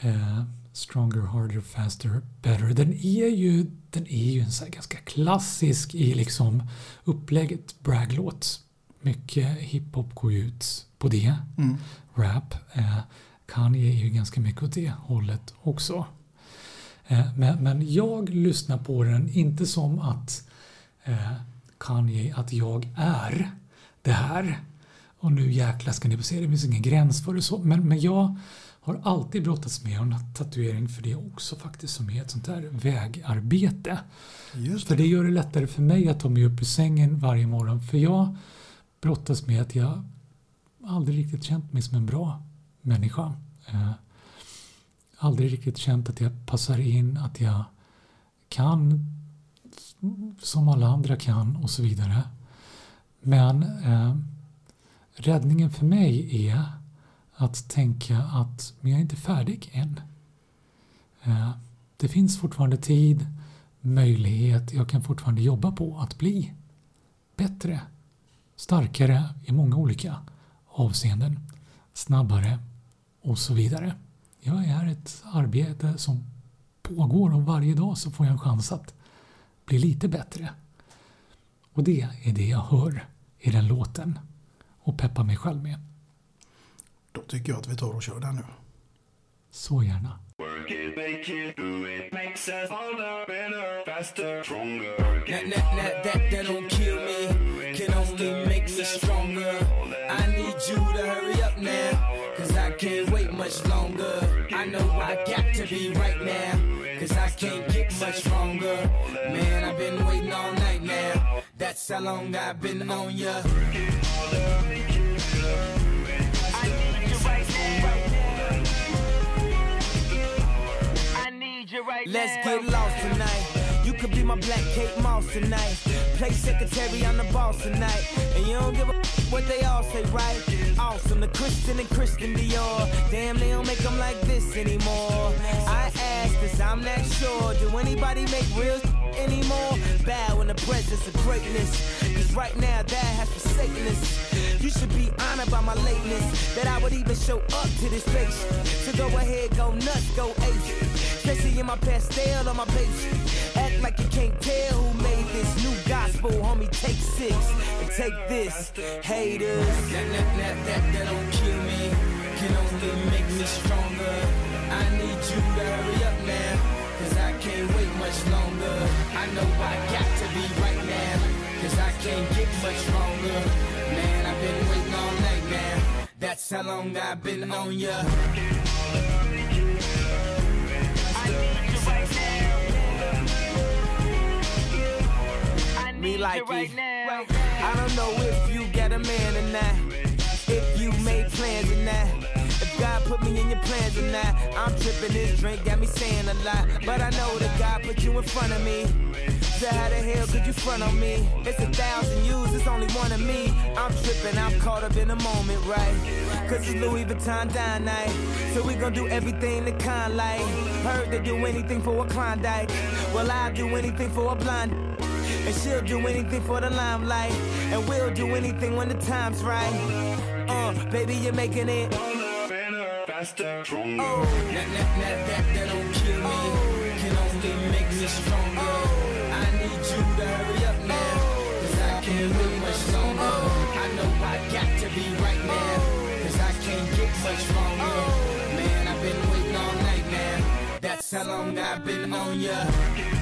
B: Eh, stronger, harder, faster, better. Den är ju, den är ju en så ganska klassisk i liksom upplägget bragglåt. Mycket hiphop går ut på det. Mm. Rap. Eh, Kanye är ju ganska mycket åt det hållet också. Eh, men, men jag lyssnar på den inte som att eh, Kanye, att jag är det här. Och nu jäklar ska ni få se, det finns ingen gräns för det så. Men, men jag har alltid brottats med en tatuering för det också faktiskt som är ett sånt där vägarbete. Just för det gör det lättare för mig att ta mig upp ur sängen varje morgon. För jag brottas med att jag aldrig riktigt känt mig som en bra människa. Eh, aldrig riktigt känt att jag passar in, att jag kan som alla andra kan och så vidare. Men eh, räddningen för mig är att tänka att men jag är inte färdig än. Eh, det finns fortfarande tid, möjlighet, jag kan fortfarande jobba på att bli bättre, starkare i många olika avseenden, snabbare och så vidare. Jag är ett arbete som pågår och varje dag så får jag en chans att bli lite bättre. Och det är det jag hör i den låten och peppar mig själv med.
A: Då tycker jag att vi tar och kör den nu.
B: Så gärna. I know I got to be right now, cause I can't get much stronger. Man, I've been waiting all night now. That's how long I've been on ya. Let's get lost tonight. Could be my black Kate Moss tonight. Play secretary, I'm the boss tonight. And you don't give a what they all say, right? Awesome, the Christian and Christian Dior. Damn, they don't make them like this anymore. I ask, cause I'm not sure. Do anybody make real anymore? Bow in the presence of greatness. Cause right now, that has forsaken us. You should be honored by my lateness. That I would even show up to this place. So go ahead, go nuts, go ace. Especially in my pastel on my page. Like you can't tell who made this new gospel, homie. Take six and take this, haters. That, that, that, that, that don't kill me, can only make me stronger. I need you to hurry up now, cause I can't wait much longer. I know I got to be right now, cause I can't get much stronger. Man, I've been waiting all night now. That's how long I've been on ya. Like right it. Now. I don't know if you got a man or not. If you made plans or not. If God put me in your plans or not. I'm tripping this drink, got me saying a lot. But I know that God put you in front of me. So how the hell could you front on me? It's a thousand yous, it's only one of me. I'm tripping, I'm caught up in the moment, right? Cause it's Louis Vuitton dine night. So we gon' do everything the kind like. Heard they do anything for a Klondike. Well, I'll do anything for a blind. And she'll do anything for the limelight. And we'll do anything when the time's right. Uh, baby, you're making it. Faster, stronger. Oh. That, that, that, that, that don't kill me. Oh. Can only make me stronger. Oh. I need you to hurry up now. Cause I can't wait much longer. I know I got to be right now. Cause I can't get much stronger. Man, I've been waiting all night now. That's how long I've been on ya.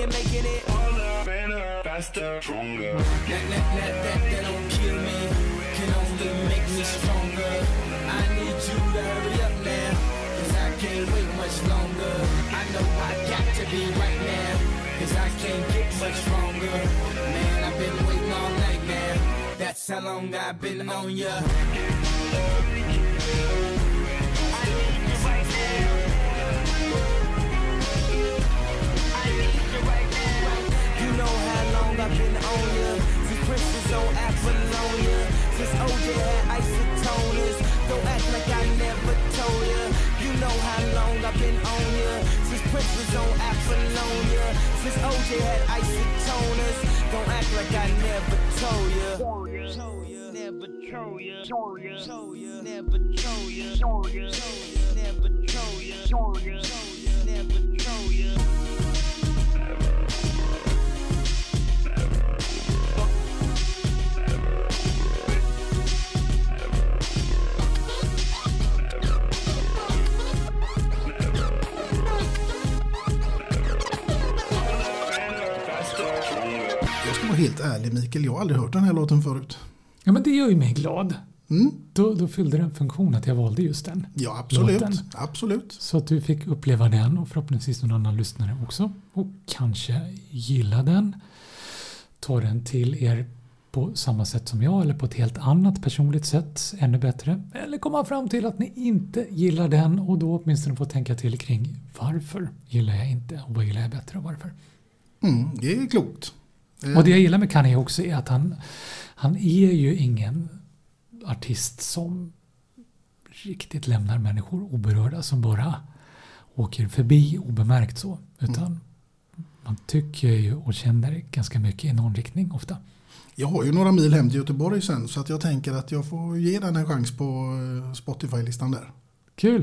C: you're making it all better, faster, stronger. That, that, that, that, that don't kill me. Can only make me stronger. I need you to hurry up now. Cause I can't wait much longer. I know I got to be right now. Cause I can't get much stronger. Man, I've been waiting all night now. That's how long I've been on ya. Been on ya. Since Prince was on Apollonia. Since OJ had isotoners. Don't act like I never told ya. You know how long I've been on ya. Since Prince was on Apollonia. Since OJ had isotoners. Don't act like I never told ya. Never told ya. Ya. Told ya. Never told ya. Never. Told ya. Never told ya.
A: Helt ärlig Mikael, jag har aldrig hört den här låten förut.
B: Ja, men det gör ju mig glad. Då, då fyllde det en funktion att jag valde just den.
A: Ja, absolut.
B: låten.
A: Absolut.
B: Så att du fick uppleva den och förhoppningsvis någon annan lyssnare också. Och kanske gilla den. Ta den till er på samma sätt som jag eller på ett helt annat personligt sätt, ännu bättre. Eller komma fram till att ni inte gillar den och då åtminstone få tänka till kring varför gillar jag inte och vad gillar jag bättre och varför.
A: Mm, det är klokt. Eh,
B: Och det jag gillar med Kanye också är att han, han är ju ingen artist som riktigt lämnar människor oberörda som bara åker förbi obemärkt så. Utan man tycker ju och känner ganska mycket i någon riktning ofta.
A: Jag har ju några mil hem till Göteborg sen så att jag tänker att jag får ge den en chans på eh, Spotify-listan där.
B: Kul!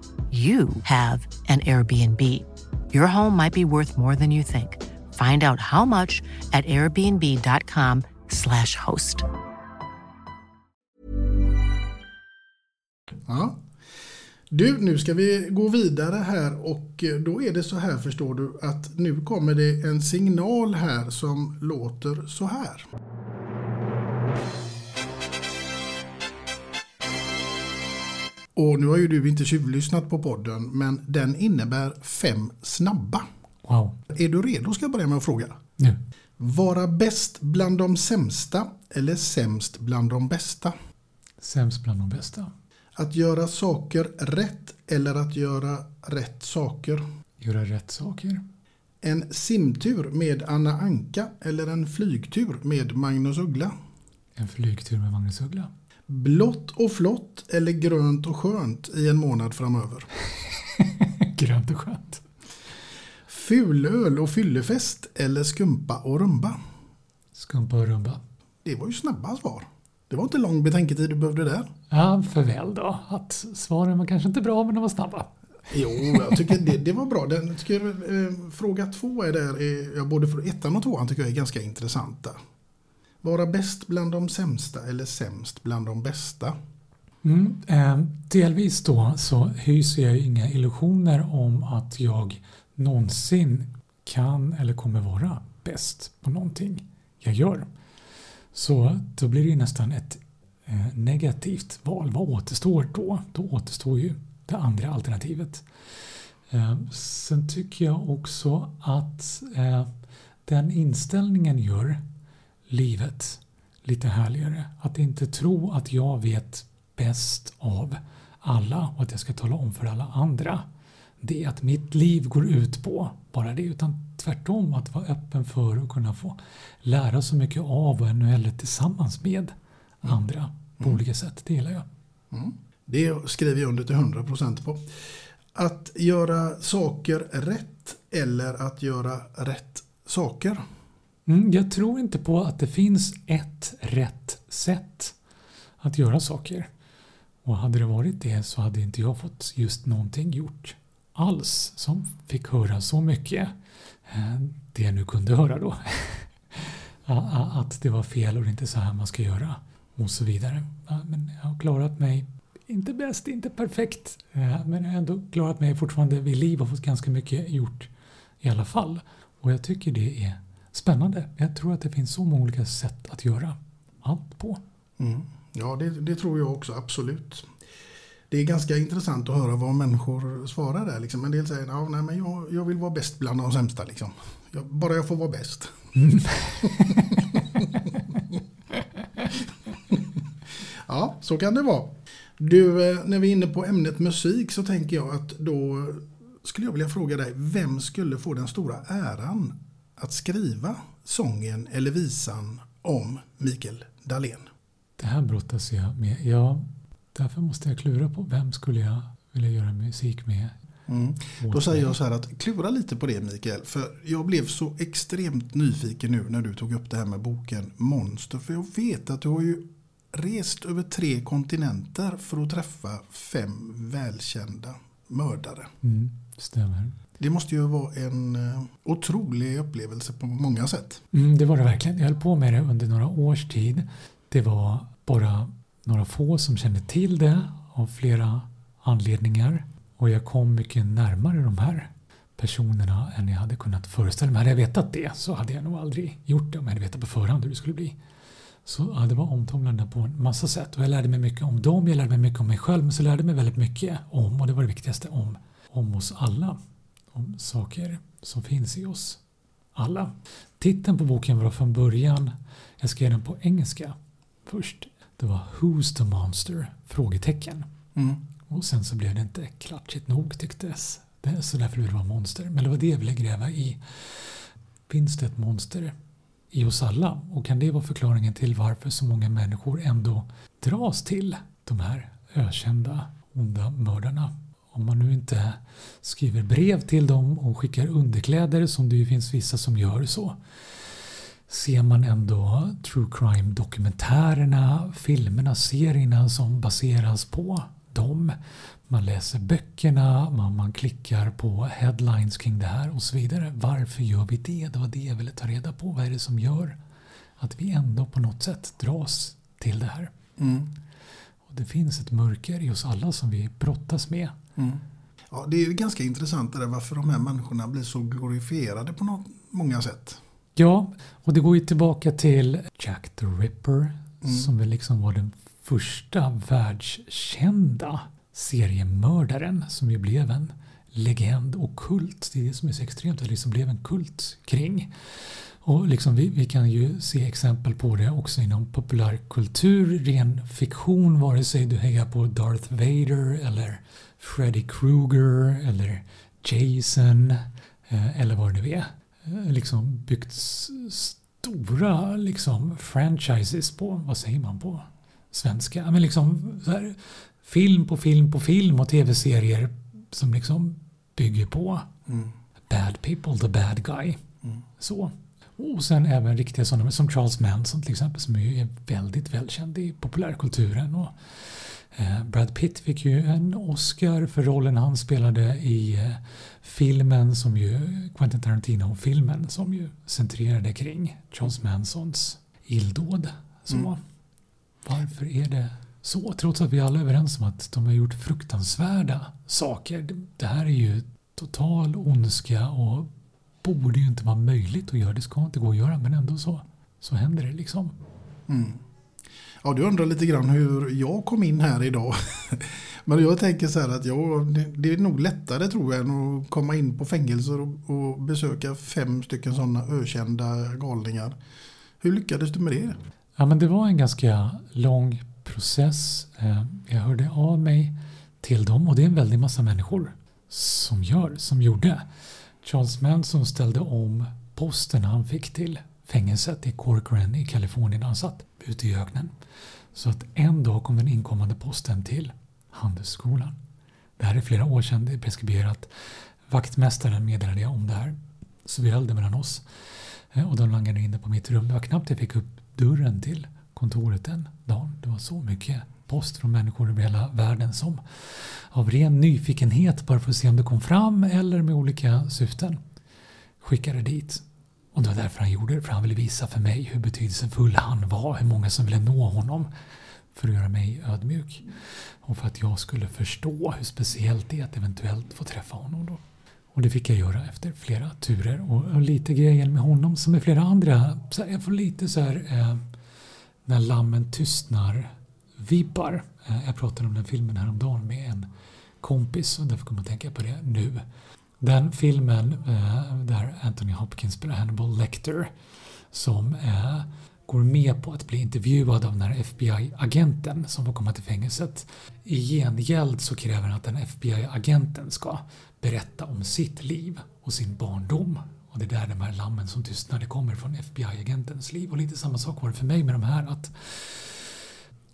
D: you have an Airbnb. Your home might be worth more than you think. Find out how much at airbnb.com/slash host.
A: Ja. Du, nu ska vi gå vidare här och eh, då är det så här förstår du att nu kommer det en signal här som låter så här. Och nu har ju du inte tjuvlyssnat på podden men den innebär fem snabba.
B: Wow.
A: Är du redo ska jag börja med att fråga.
B: Nu.
A: Vara bäst bland de sämsta eller sämst bland de bästa?
B: Sämst bland de bästa.
A: Att göra saker rätt eller att göra rätt saker?
B: Göra rätt saker.
A: En simtur med Anna Anka eller en flygtur med Magnus Uggla?
B: En flygtur med Magnus Uggla.
A: Blått och flott eller grönt och skönt i en månad framöver? (laughs)
B: Grönt och skönt.
A: Fulöl och fyllefest eller skumpa och rumba?
B: Skumpa och rumba.
A: Det var ju snabba svar. Det var inte lång betänketid du behövde där.
B: Ja, för väl då. Att svaren var kanske inte bra, men de var snabba.
A: Jo, jag tycker det, det var bra. Den, tycker, eh, fråga två är där, är, ja, både för ettan och tvåan tycker jag är ganska intressanta. Vara bäst bland de sämsta eller sämst bland de bästa?
B: Mm, eh, delvis då så hyser jag inga illusioner om att jag någonsin kan eller kommer vara bäst på någonting jag gör. Så då blir det ju nästan ett eh, negativt val. Vad återstår då? Då återstår ju det andra alternativet. Eh, sen tycker jag också att eh, den inställningen gör livet lite härligare. Att inte tro att jag vet bäst av alla och att jag ska tala om för alla andra det att mitt liv går ut på bara det utan tvärtom att vara öppen för att kunna få lära så mycket av och ännu hellre tillsammans med andra på
A: Mm.
B: olika sätt. Det gillar jag.
A: Mm. Det skriver jag under till 100% på. Att göra saker rätt eller att göra rätt saker.
B: Mm, jag tror inte på att det finns ett rätt sätt att göra saker. Och hade det varit det så hade inte jag fått just någonting gjort alls som fick höra så mycket. Eh, det jag nu kunde höra då. (laughs) Att det var fel och det är inte så här man ska göra. Och så vidare. Men jag har klarat mig, inte bäst, inte perfekt. Eh, men jag har ändå klarat mig fortfarande vid liv och fått ganska mycket gjort i alla fall. Och jag tycker det är spännande. Jag tror att det finns så många olika sätt att göra allt på.
A: Mm. Ja, det, det tror jag också absolut. Det är ganska intressant att höra vad människor svarar där. Liksom. En del säger ja, nej, men jag, jag vill vara bäst bland de sämsta. Liksom. Jag, bara jag får vara bäst. (laughs) ja, så kan det vara. Du, eh, när vi är inne på ämnet musik så tänker jag att då skulle jag vilja fråga dig, vem skulle få den stora äran att skriva sången eller visan om Mikael Dahlén?
B: Det här brottas jag med. Ja, därför måste jag klura på vem skulle jag vilja göra musik med.
A: Mm. Då säger jag så här att klura lite på det Mikael. För jag blev så extremt nyfiken nu när du tog upp det här med boken Monster. För jag vet att du har ju rest över tre kontinenter för att träffa fem välkända mördare.
B: Mm, stämmer.
A: Det måste ju vara en eh, otrolig upplevelse på många sätt.
B: Mm, det var det verkligen. Jag höll på med det under några års tid. Det var bara några få som kände till det av flera anledningar. Och jag kom mycket närmare de här personerna än jag hade kunnat föreställa mig. Hade jag vetat det så hade jag nog aldrig gjort det om jag hade vetat på förhand hur det skulle bli. Så ja, det var omtumlande på en massa sätt. Och jag lärde mig mycket om dem, jag lärde mig mycket om mig själv. Men så lärde jag mig väldigt mycket om, och det var det viktigaste, om, om oss alla. Om saker som finns i oss alla. Titeln på boken var från början, jag skrev den på engelska först. Det var Who's the Monster? Frågetecken.
A: Mm.
B: Och sen så blev det inte klatschigt nog tycktes Det, så därför vill det vara monster. Men det var det jag ville gräva i. Finns det ett monster i oss alla? Och kan det vara förklaringen till varför så många människor ändå dras till de här ökända onda mördarna? Om man nu inte skriver brev till dem och skickar underkläder som det ju finns vissa som gör så ser man ändå true crime dokumentärerna, filmerna, serierna som baseras på dem. Man läser böckerna, man, man klickar på headlines kring det här och så vidare. Varför gör vi det? Det var det jag ville ta reda på. Vad är det som gör att vi ändå på något sätt dras till det här?
A: Mm.
B: Och det finns ett mörker i oss alla som vi brottas med.
A: Mm. Ja, det är ju ganska intressant det där varför de här människorna blir så glorifierade på något, många sätt.
B: Ja, och det går ju tillbaka till Jack the Ripper
A: Mm.
B: som väl liksom var den första världskända seriemördaren som ju blev en legend och kult. Det är det som är så extremt, att det liksom blev en kult kring. Och liksom vi, vi kan ju se exempel på det också inom populärkultur, ren fiktion, vare sig du hejar på Darth Vader eller Freddy Krueger eller Jason eh, eller vad det nu är. Eh, Liksom byggt stora liksom franchises på, vad säger man på svenska? Men liksom här, film på film på film och tv-serier som liksom bygger på
A: Mm.
B: bad people, the bad guy. Så. Och sen även riktiga sådana som Charles Manson till exempel som är väldigt välkänd i populärkulturen. Och, Brad Pitt fick ju en Oscar för rollen han spelade i eh, filmen som ju Quentin Tarantino-filmen som ju centrerade kring Charles Mansons illdåd. Så.
A: Mm.
B: Varför är det så? Trots att vi alla är överens om att de har gjort fruktansvärda saker. Det- Det här är ju total ondska och borde ju inte vara möjligt att göra. Det ska inte gå att göra men ändå så, så händer det liksom.
A: Mm. Ja, du undrar lite grann hur jag kom in här idag. (laughs) Men jag tänker så här att jag, det, är nog lättare tror jag än att komma in på fängelser och, och besöka fem stycken sådana ökända galningar. Hur lyckades du med det?
B: Ja, men det var en ganska lång process. Eh, jag hörde av mig till dem och det är en väldig massa människor som gör, som gjorde. Charles Manson ställde om posten han fick till fängelset i Corcoran i Kalifornien där han satt ute i öknen. Så att en dag kom den inkommande posten till Handelsskolan. Det här är flera år sedan, det är preskriberat. Vaktmästaren meddelade jag om det här. Så vi höll det mellan oss. Eh, och de langade in det på mitt rum. Det var knappt jag fick upp dörren till kontoret den dagen. Det var så mycket post från människor över hela världen som av ren nyfikenhet bara för att se om det kom fram eller med olika syften skickade dit. Och det var därför han gjorde det, för han ville visa för mig hur betydelsefull han var, hur många som ville nå honom för att göra mig ödmjuk. Och för att jag skulle förstå hur speciellt det är att eventuellt få träffa honom då. Och det fick jag göra efter flera turer. Och, och lite grejen med honom som med flera andra. Så jag får lite så här eh, när lammen tystnar vibbar. Eh, jag pratade om den filmen häromdagen med en kompis och därför kommer jag att tänka på det nu. Den filmen eh, där Anthony Hopkins spelar Hannibal Lecter som eh, går med på att bli intervjuad av den här FBI-agenten som får komma till fängelset. I gengäld så kräver han att den FBI-agenten ska berätta om sitt liv och sin barndom. Och det är där de här lammen som tystnade kommer från FBI-agentens liv. Och lite samma sak var det för mig med de här. att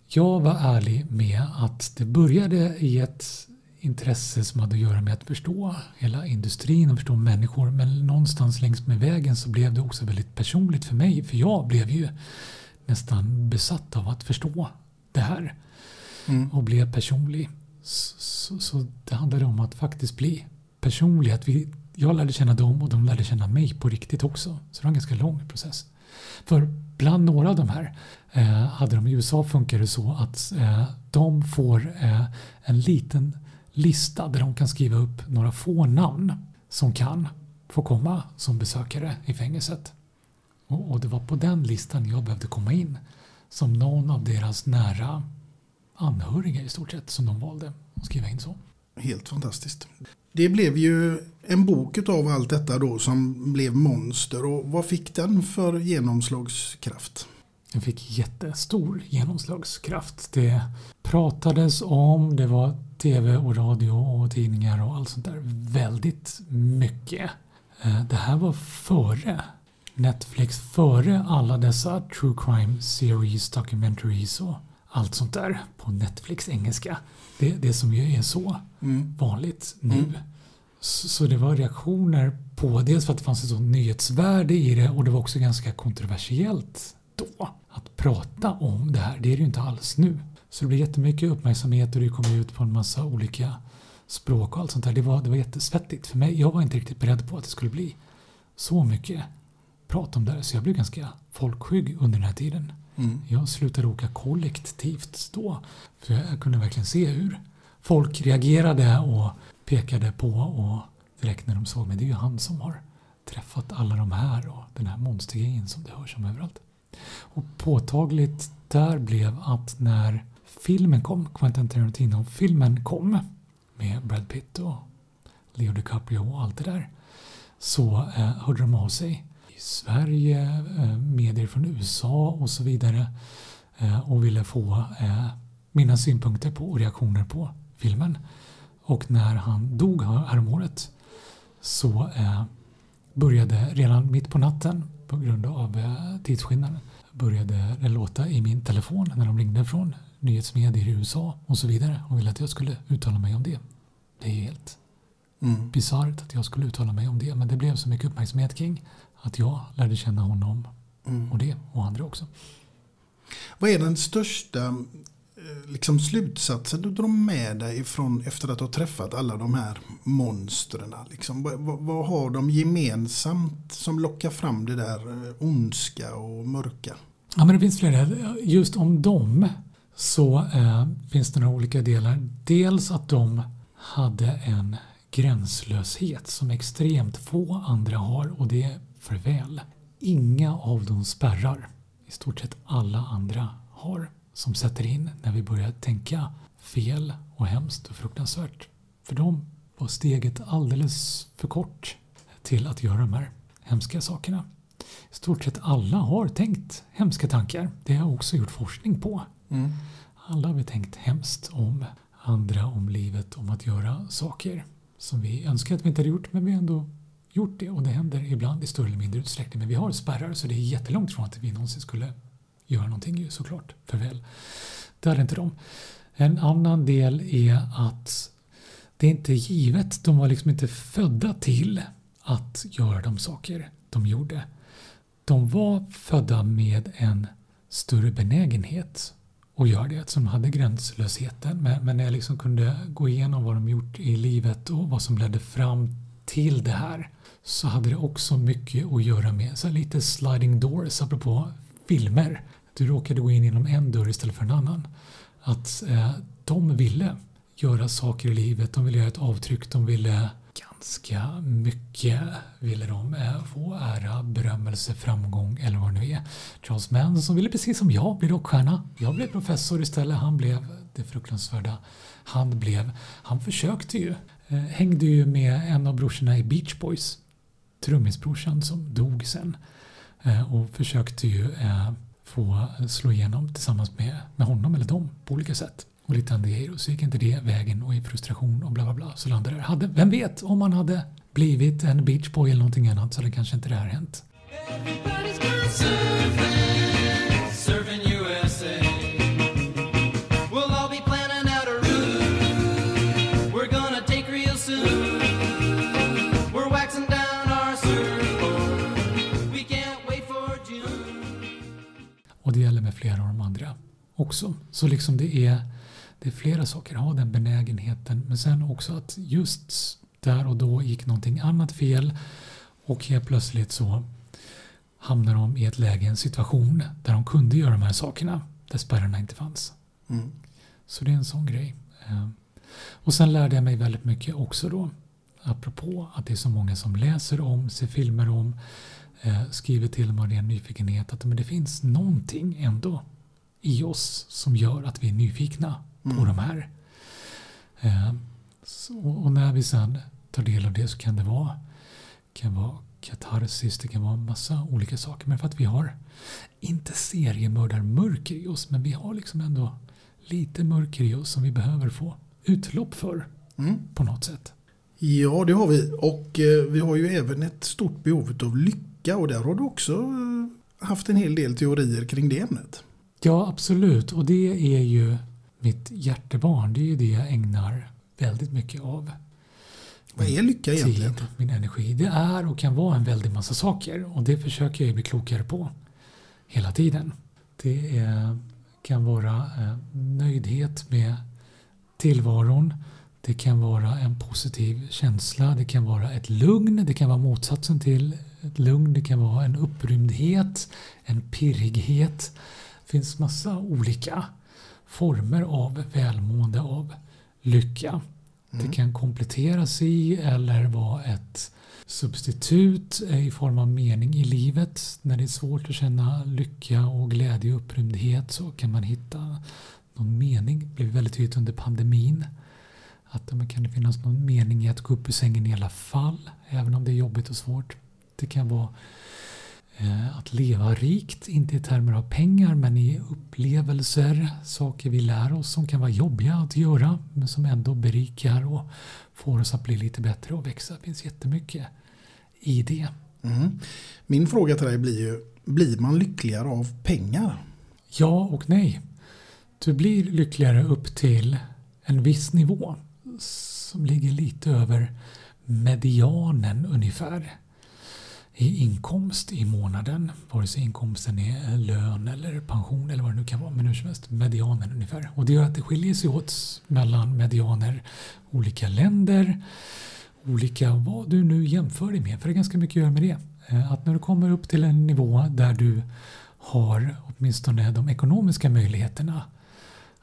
B: Jag var ärlig med att det började i ett intresse som hade att göra med att förstå hela industrin och förstå människor. Men någonstans längs med vägen så blev det också väldigt personligt för mig. För jag blev ju nästan besatt av att förstå det här.
A: Mm.
B: Och blev personlig. Så, så, så det handlade om att faktiskt bli personlig. Att vi, jag lärde känna dem och de lärde känna mig på riktigt också. Så det var en ganska lång process. För bland några av de här eh, hade de i USA funkar det så att eh, de får eh, en liten lista där de kan skriva upp några få namn som kan få komma som besökare i fängelset. Och, och det var på den listan jag behövde komma in som någon av deras nära anhöriga i stort sett som de valde att skriva in så.
A: Helt fantastiskt. Det blev ju en bok av allt detta då som blev Monster. Och vad fick den för genomslagskraft?
B: Den fick jättestor genomslagskraft. Det pratades om, det var tv och radio och tidningar och allt sånt där väldigt mycket. Eh, Det här var före Netflix, före alla dessa true crime series, documentaries och allt sånt där på Netflix engelska. Det, det som ju är så
A: Mm.
B: vanligt nu.
A: Mm.
B: Så, så det var reaktioner på dels för att det fanns ett sånt nyhetsvärde i det och det var också ganska kontroversiellt då att prata om det här. Det är det ju inte alls nu. Så det blev jättemycket uppmärksamhet och det kom ut på en massa olika språk och allt sånt där. Det var, det var jättesvettigt för mig. Jag var inte riktigt beredd på att det skulle bli så mycket prat om det här så jag blev ganska folkskygg under den här tiden.
A: Mm.
B: Jag slutade åka kollektivt då. För jag kunde verkligen se hur folk reagerade och pekade på och direkt när de såg mig, det är ju han som har träffat alla de här och den här monstergrejen som det hörs om överallt. Och påtagligt där blev att när filmen kom, Quentin Tarantino-filmen kom med Brad Pitt och Leo DiCaprio och allt det där så eh, hörde de av sig i Sverige, eh, medier från USA och så vidare eh, och ville få eh, mina synpunkter på och reaktioner på filmen. Och när han dog häromåret så eh, började redan mitt på natten på grund av eh, tidsskillnaden började det låta i min telefon när de ringde från nyhetsmedier i USA och så vidare och ville att jag skulle uttala mig om det. Det är helt
A: Mm.
B: bisarrt att jag skulle uttala mig om det men det blev så mycket uppmärksamhet kring att jag lärde känna honom
A: Mm.
B: och det och andra också.
A: Vad är den största Eh, liksom, slutsatser du drar med dig från, efter att ha träffat alla de här monstren? Liksom? Vad, vad, har de gemensamt som lockar fram det där eh, ondska och mörka?
B: Ja, men det finns flera. Just om dem så eh, finns det några olika delar. Dels att de hade en gränslöshet som extremt få andra har och det är för väl. Inga av dem spärrar i stort sett alla andra har som sätter in när vi börjar tänka fel och hemskt och fruktansvärt. För dem var steget alldeles för kort till att göra de här hemska sakerna. I stort sett alla har tänkt hemska tankar. Det har jag också gjort forskning på.
A: Mm.
B: Alla har vi tänkt hemskt om andra, om livet, om att göra saker som vi önskar att vi inte hade gjort, men vi har ändå gjort det och det händer ibland i större eller mindre utsträckning. Men vi har spärrar så det är jättelångt från att vi någonsin skulle göra någonting ju såklart för väl. Det hade inte de. En annan del är att det är inte givet. De var liksom inte födda till att göra de saker de gjorde. De var födda med en större benägenhet att göra det. Som hade gränslösheten. Men, men när jag liksom kunde gå igenom vad de gjort i livet och vad som ledde fram till det här så hade det också mycket att göra med så här lite sliding doors apropå filmer. Du råkade gå in genom en dörr istället för en annan. Att eh, de ville göra saker i livet, de ville göra ett avtryck, de ville ganska mycket ville de eh, få ära, berömmelse, framgång eller vad det nu är. Charles Manson ville precis som jag bli rockstjärna. Jag blev professor istället, han blev det fruktansvärda han blev. Han försökte ju, eh, hängde ju med en av brorsorna i Beach Boys, trummisbrorsan som dog sen eh, och försökte ju eh, få slå igenom tillsammans med, med honom eller dem på olika sätt. Och lite andra. Och så gick inte det vägen och i frustration och bla bla bla så landade det. Hade, vem vet, om man hade blivit en beachboy eller någonting annat så hade kanske inte det här hänt. Med flera av de andra också. Så liksom det är, det är flera saker. Ha den benägenheten. Men sen också att just där och då gick någonting annat fel. Och helt plötsligt så hamnar de i ett läge, en situation där de kunde göra de här sakerna. Där spärrarna inte fanns.
A: Mm.
B: Så det är en sån grej. Eh, Och sen lärde jag mig väldigt mycket också då. Apropå att det är så många som läser om, ser filmer om, skriver till om av ren nyfikenhet. Att men det finns någonting ändå i oss som gör att vi är nyfikna på
A: Mm.
B: de här. Eh, Så, och när vi sen tar del av det så kan det vara, kan vara katarsis, det kan vara en massa olika saker. Men för att vi har, inte seriemördarmörker i oss, men vi har liksom ändå lite mörker i oss som vi behöver få utlopp för
A: Mm.
B: på något sätt.
A: Ja, det har vi. Och eh, vi har ju även ett stort behov av lycka och där har du också eh, haft en hel del teorier kring det ämnet.
B: Ja, absolut. Och det är ju mitt hjärtebarn. Det är ju det jag ägnar väldigt mycket av.
A: Vad är lycka egentligen?
B: Tid, min energi. Det är och kan vara en väldig massa saker och det försöker jag ju bli klokare på hela tiden. Det är, kan vara eh, nöjdhet med tillvaron. Det kan vara en positiv känsla. Det kan vara ett lugn. Det kan vara motsatsen till ett lugn. Det kan vara en upprymdhet, en pirrighet. Det finns massa olika former av välmående, av lycka. Det kan kompletteras i eller vara ett substitut i form av mening i livet. När det är svårt att känna lycka och glädje och upprymdhet så kan man hitta någon mening. Det blev väldigt tydligt under pandemin. Att men kan det finnas någon mening i att gå upp ur sängen i alla fall, även om det är jobbigt och svårt. Det kan vara eh, att leva rikt, inte i termer av pengar men i upplevelser, saker vi lär oss som kan vara jobbiga att göra men som ändå berikar och får oss att bli lite bättre och växa. Det finns jättemycket i det.
A: Mm. Min fråga till dig blir ju, blir man lyckligare av pengar?
B: Ja och nej. Du blir lyckligare upp till en viss nivå som ligger lite över medianen ungefär i inkomst i månaden. Vare sig inkomsten är lön eller pension eller vad det nu kan vara. Men hur som helst, medianen ungefär. Och det gör att det skiljer sig åt mellan medianer olika länder, olika vad du nu jämför dig med. För det är ganska mycket att göra med det. Eh, att när du kommer upp till en nivå där du har åtminstone de ekonomiska möjligheterna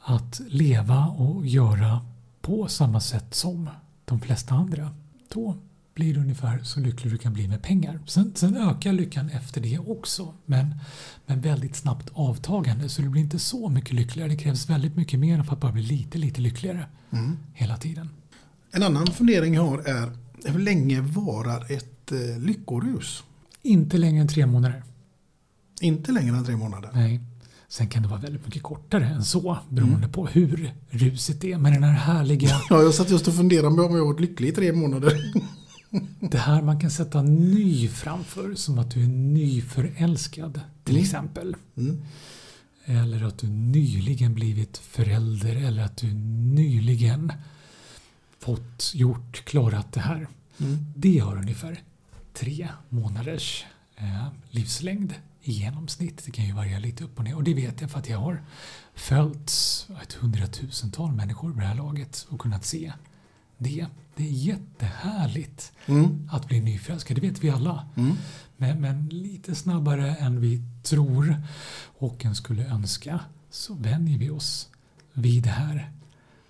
B: att leva och göra på samma sätt som de flesta andra. Då blir ungefär så lycklig du kan bli med pengar. Sen, sen ökar lyckan efter det också, men, men väldigt snabbt avtagande. Så du blir inte så mycket lyckligare. Det krävs väldigt mycket mer för att bara bli lite, lite lyckligare
A: Mm.
B: hela tiden.
A: En annan fundering jag har är hur länge varar ett eh, lyckorus?
B: Inte längre än tre månader.
A: Inte längre än tre månader.
B: Nej. Sen kan det vara väldigt mycket kortare än så beroende på hur ruset är. Men den här härliga (laughs)
A: Ja, jag satt just och funderade på om jag varit lycklig i tre månader. (laughs) (laughs)
B: Det här man kan sätta ny framför som att du är nyförälskad till
A: Mm.
B: exempel.
A: Mm.
B: Eller att du nyligen blivit förälder eller att du nyligen fått gjort, klarat det här.
A: Mm.
B: Det har ungefär tre månaders eh, livslängd i genomsnitt. Det kan ju variera lite upp och ner och det vet jag för att jag har följt ett hundratusental människor vid det här laget och kunnat se det. Det är jättehärligt
A: Mm.
B: att bli nyförälskad, det vet vi alla.
A: Mm.
B: Men, men lite snabbare än vi tror och en skulle önska så vänjer vi oss vid det här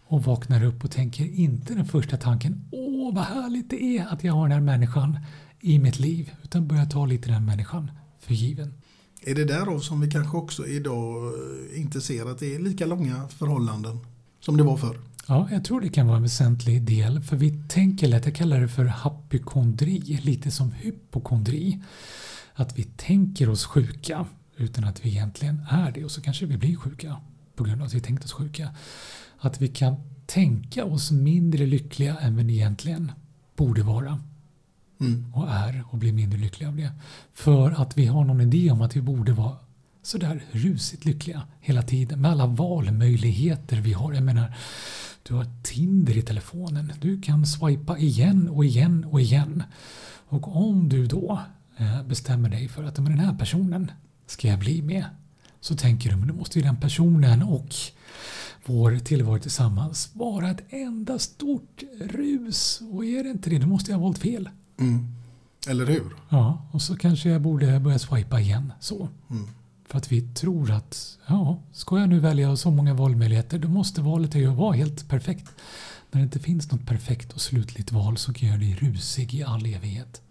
B: och vaknar upp och tänker inte den första tanken Åh vad härligt det är att jag har den här människan i mitt liv utan börjar ta lite den människan för given.
A: Är det därav som vi kanske också idag eh, inte ser att det är lika långa förhållanden som det var förr?
B: Ja, jag tror det kan vara en väsentlig del för vi tänker lätt, jag kallar det för hypokondri, lite som hypokondri. Att vi tänker oss sjuka utan att vi egentligen är det och så kanske vi blir sjuka på grund av att vi tänkt oss sjuka. Att vi kan tänka oss mindre lyckliga än vi egentligen borde vara
A: Mm.
B: och är och blir mindre lyckliga av det. För att vi har någon idé om att vi borde vara sådär rusigt lyckliga hela tiden med alla valmöjligheter vi har. Jag menar, du har Tinder i telefonen. Du kan swipa igen och igen och igen. Och om du då eh, bestämmer dig för att "Men den här personen ska jag bli med. Så tänker du, men då måste ju den personen och vår tillvaro tillsammans vara ett enda stort rus. Och är det inte det, då måste jag ha valt fel.
A: Mm. Eller hur?
B: Ja, och så kanske jag borde börja swipa igen. Så.
A: Mm.
B: För att vi tror att, ja, ska jag nu välja så många valmöjligheter, då måste valet ju vara helt perfekt. När det inte finns något perfekt och slutligt val så kan jag göra dig rusig i all evighet.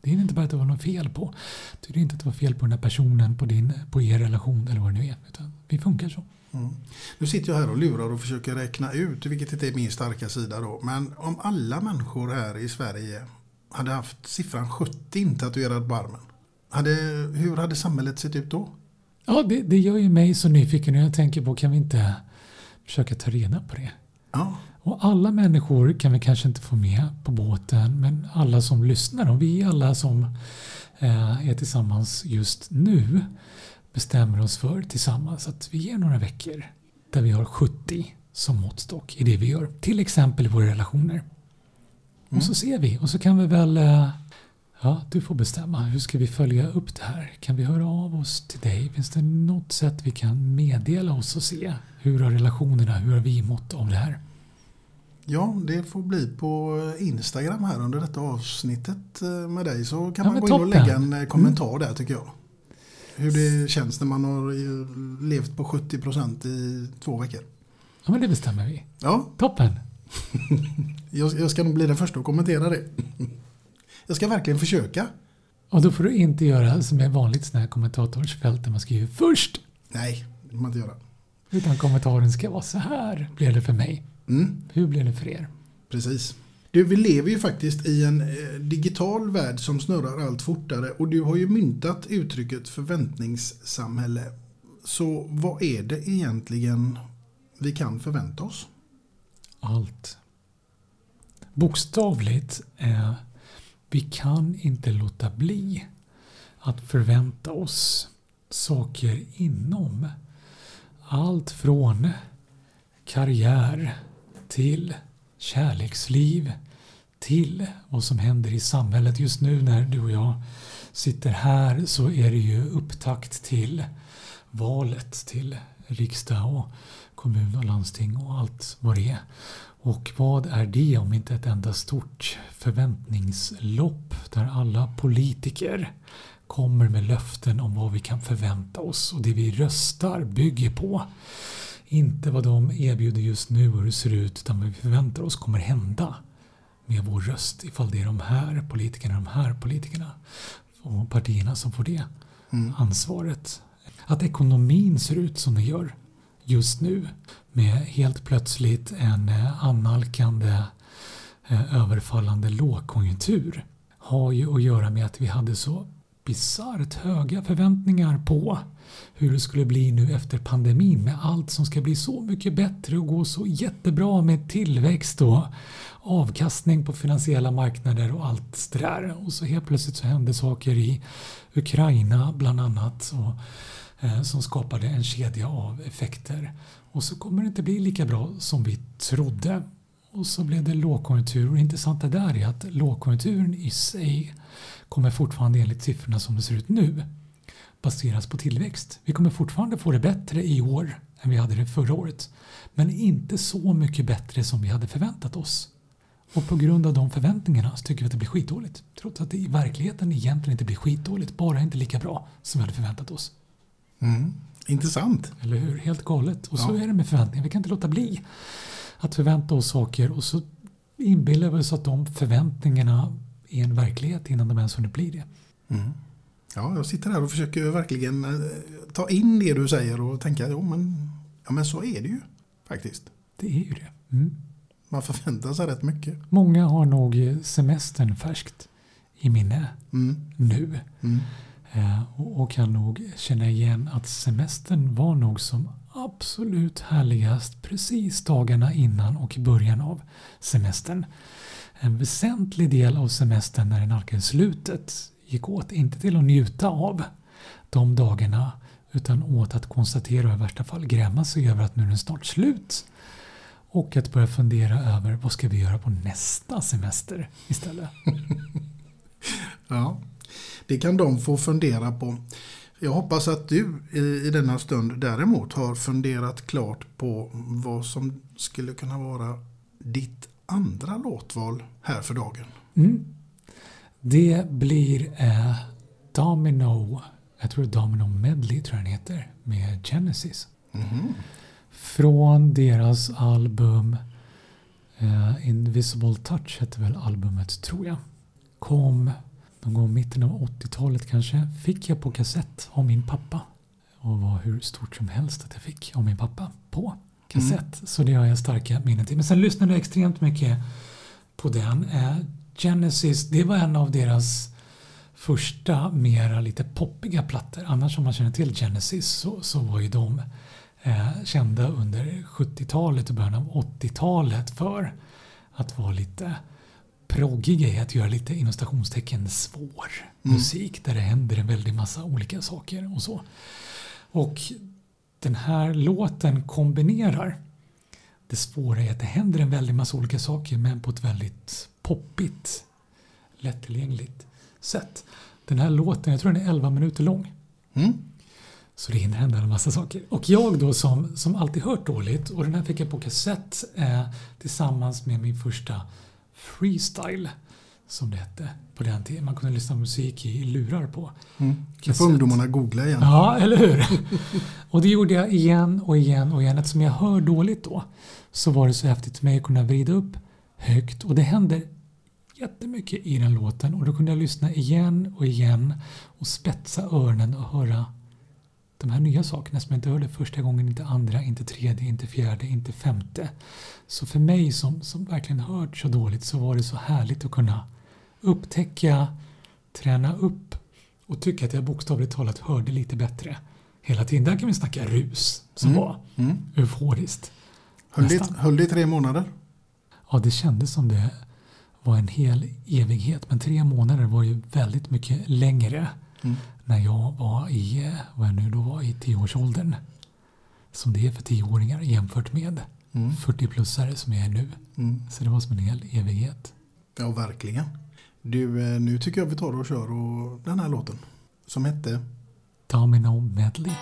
B: Det är inte bara att det var något fel på. Det är inte att det var fel på den här personen, på, din, på er relation eller vad det nu är. Utan vi funkar så.
A: Mm. Nu sitter jag här och lurar och försöker räkna ut, vilket inte är min starka sida då. Men om alla människor här i Sverige hade haft siffran 70 intatuerad på armen. Hade, hur hade samhället sett ut då?
B: Ja, det, det gör ju mig så nyfiken och jag tänker på, kan vi inte försöka ta reda på det?
A: Ja.
B: Och alla människor kan vi kanske inte få med på båten, men alla som lyssnar och vi alla som eh, är tillsammans just nu bestämmer oss för tillsammans att vi ger några veckor där vi har 70 som måttstock i det vi gör. Till exempel i våra relationer. Och så ser vi och så kan vi väl eh, Ja, du får bestämma. Hur ska vi följa upp det här? Kan vi höra av oss till dig? Finns det något sätt vi kan meddela oss och se? Hur har relationerna, hur har vi mått av det här?
A: Ja, det får bli på Instagram här under detta avsnittet eh, med dig så kan
B: Ja,
A: man gå in och
B: toppen.
A: lägga en eh, kommentar där tycker jag. Hur det känns när man har eh, levt på 70% i två veckor.
B: Ja, men det bestämmer vi.
A: Ja,
B: Toppen! (laughs)
A: jag, jag ska nog bli den första att kommentera det. Jag ska verkligen försöka.
B: Och då får du inte göra som är vanligt sådana här kommentatorsfält där man skriver först.
A: Nej, det får man inte göra.
B: Utan kommentaren ska vara så här blev det för mig.
A: Mm.
B: Hur blev det för er?
A: Precis. Du, vi lever ju faktiskt i en eh, digital värld som snurrar allt fortare och du har ju myntat uttrycket förväntningssamhälle. Så vad är det egentligen vi kan förvänta oss?
B: Allt. Bokstavligt, eh, vi kan inte låta bli att förvänta oss saker inom allt från karriär till kärleksliv till vad som händer i samhället. Just nu när du och jag sitter här så är det ju upptakt till valet till riksdag och kommun och landsting och allt vad det är. Och vad är det om inte ett enda stort förväntningslopp där alla politiker kommer med löften om vad vi kan förvänta oss och det vi röstar bygger på. Inte vad de erbjuder just nu och hur det ser ut utan vad vi förväntar oss kommer hända med vår röst ifall det är de här politikerna, de här politikerna och partierna som får det ansvaret. Att ekonomin ser ut som den gör just nu med helt plötsligt en eh, annalkande eh, överfallande lågkonjunktur har ju att göra med att vi hade så bisarrt höga förväntningar på hur det skulle bli nu efter pandemin med allt som ska bli så mycket bättre och gå så jättebra med tillväxt och avkastning på finansiella marknader och allt det där. Och så helt plötsligt så hände saker i Ukraina bland annat och, Eh, som skapade en kedja av effekter. Och så kommer det inte bli lika bra som vi trodde. Och så blev det lågkonjunktur och det intressanta där är att lågkonjunkturen i sig kommer fortfarande enligt siffrorna som det ser ut nu baseras på tillväxt. Vi kommer fortfarande få det bättre i år än vi hade det förra året. Men inte så mycket bättre som vi hade förväntat oss. Och på grund av de förväntningarna så tycker vi att det blir skitdåligt. Trots att det i verkligheten egentligen inte blir skitdåligt, bara inte lika bra som vi hade förväntat oss.
A: Mm. Intressant.
B: Eller hur? Helt galet. Och så
A: Ja.
B: är det med förväntningar. Vi kan inte låta bli att förvänta oss saker och så inbillar vi oss att de förväntningarna är en verklighet innan de ens hunnit bli det.
A: Mm. Ja, jag sitter här och försöker verkligen eh, ta in det du säger och tänka jo, men, ja, men så är det ju faktiskt.
B: Det är ju det. Mm.
A: Man förväntar sig rätt mycket.
B: Många har nog semestern färskt i minne
A: Mm.
B: nu.
A: Mm.
B: Eh, och, och kan nog känna igen att semestern var nog som absolut härligast precis dagarna innan och i början av semestern. En väsentlig del av semestern när den nalkades slutet gick åt inte till att njuta av de dagarna utan åt att konstatera och i värsta fall gräma sig över att nu är den snart slut. Och att börja fundera över vad ska vi göra på nästa semester istället. (laughs)
A: Ja, det kan de få fundera på. Jag hoppas att du i, i denna stund däremot har funderat klart på vad som skulle kunna vara ditt andra låtval här för dagen.
B: Mm. Det blir eh, Domino, jag tror Domino Medley tror jag den heter, med Genesis.
A: Mhm.
B: Från deras album eh, Invisible Touch hette väl albumet tror jag. Kom någon gång mitten av 80-talet kanske. Fick jag på kassett av min pappa. Och var hur stort som helst att jag fick av min pappa på kassett. Så det har jag starka minnen till. Men sen lyssnade jag extremt mycket på den. Eh, Genesis, det var en av deras första mera lite poppiga plattor. Annars om man känner till Genesis så, så var ju de eh, kända under 70-talet och början av 80-talet för att vara lite proggiga i att göra lite inom stationstecken svår
A: Mm.
B: musik där det händer en väldig massa olika saker och så. Och den här låten kombinerar det svåra i att det händer en väldig massa olika saker men på ett väldigt poppigt, lättillgängligt sätt. Den här låten, jag tror den är 11 minuter lång.
A: Mm.
B: Så det hinner hända en massa saker. Och jag då som, som alltid hört dåligt och den här fick jag på kassett eh, tillsammans med min första freestyle som det hette på den tiden. Man kunde lyssna på musik i lurar på.
A: Mm.
B: Kassett.
A: får ungdomarna googla igen.
B: Ja, eller hur? (laughs) och det gjorde jag igen och igen och igen. Eftersom jag hör dåligt då så var det så häftigt för mig att kunna vrida upp högt och det händer jättemycket i den låten och då kunde jag lyssna igen och igen och spetsa öronen och höra de här nya sakerna som jag inte hörde första gången, inte andra, inte tredje, inte fjärde, inte femte. Så för mig som, som verkligen hört så dåligt så var det så härligt att kunna upptäcka, träna upp och tycka att jag bokstavligt talat hörde lite bättre hela tiden. Där kan vi snacka rus som
A: Mm.
B: var
A: Mm.
B: euforiskt.
A: Höll, det,
B: Nästan.
A: höll det i tre månader?
B: Ja, det kändes som det var en hel evighet. Men tre månader var ju väldigt mycket längre
A: Mm.
B: När jag var i, vad jag nu då var, i tioårsåldern. Som det är för tioåringar jämfört med
A: Mm.
B: 40-plussare som jag är nu.
A: Mm.
B: Så det var som en hel evighet.
A: Ja, verkligen. Du, eh, nu tycker jag vi tar och kör och den här låten. Som hette?
B: Domino Medley.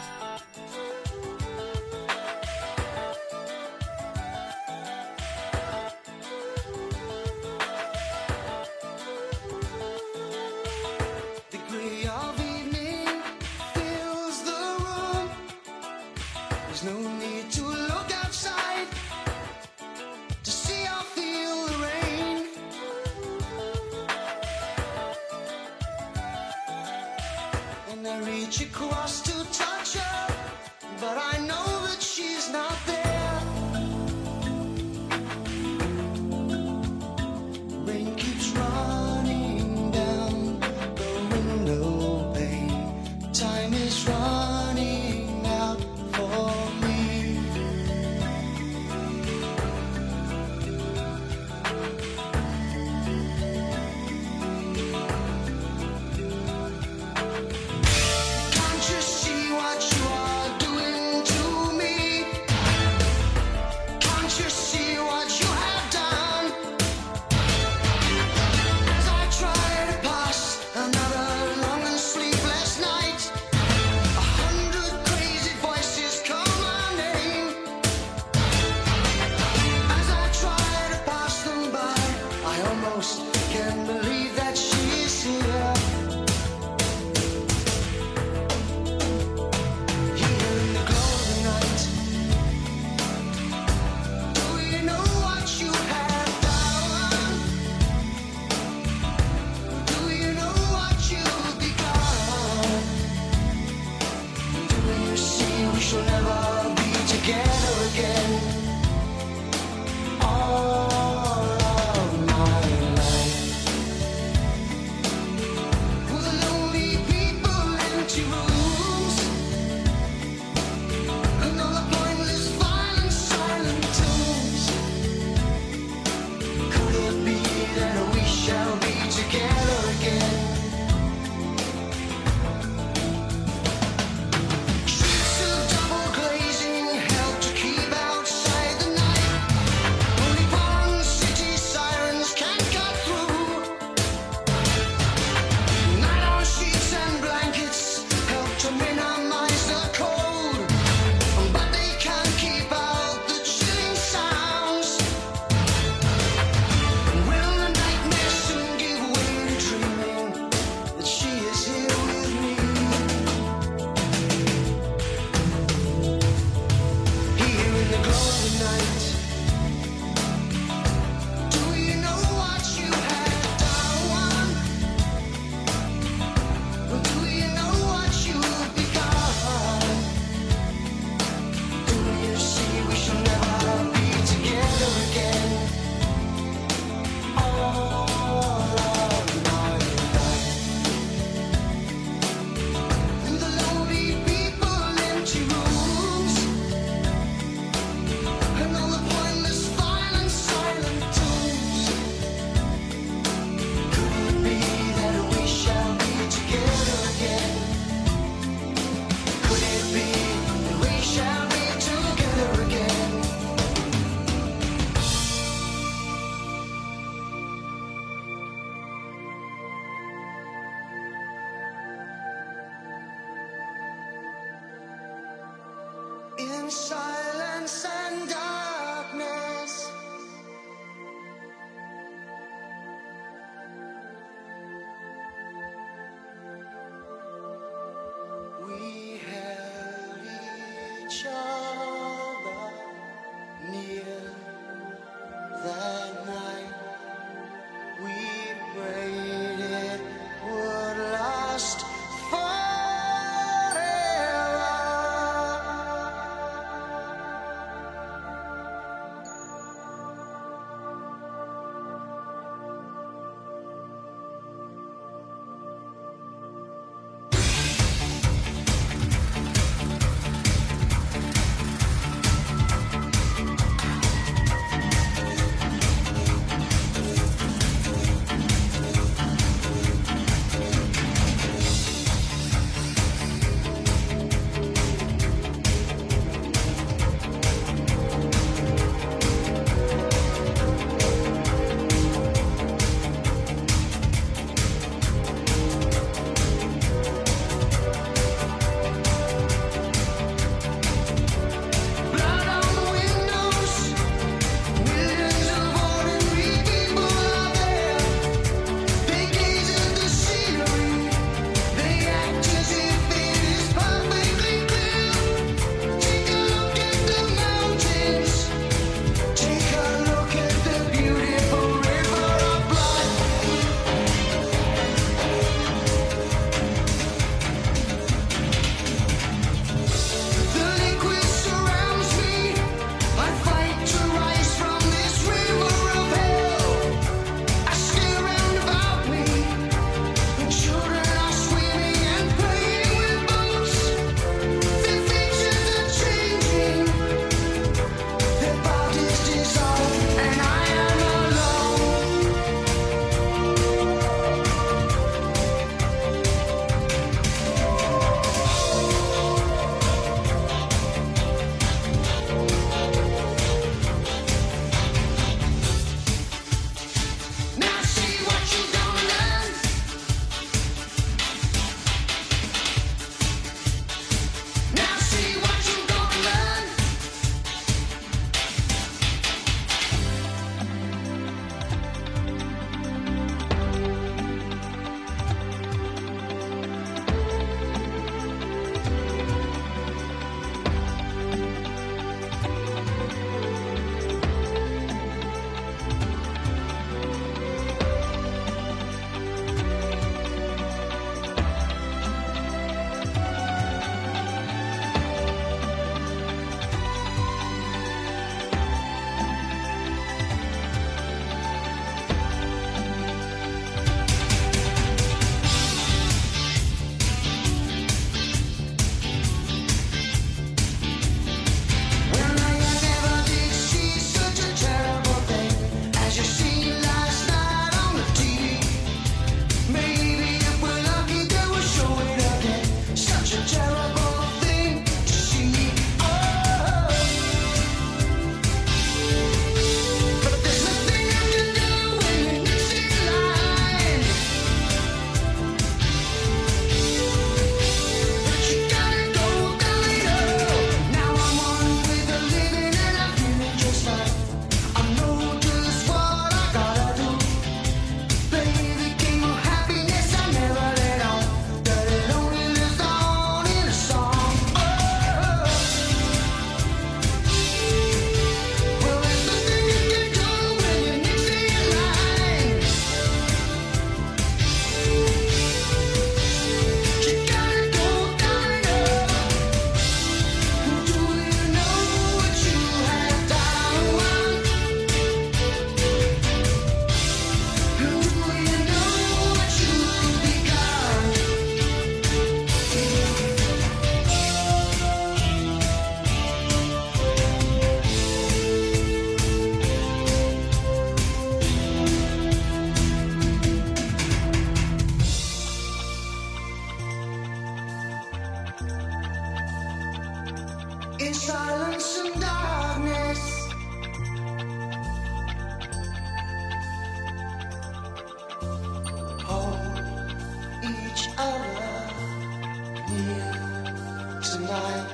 C: tonight,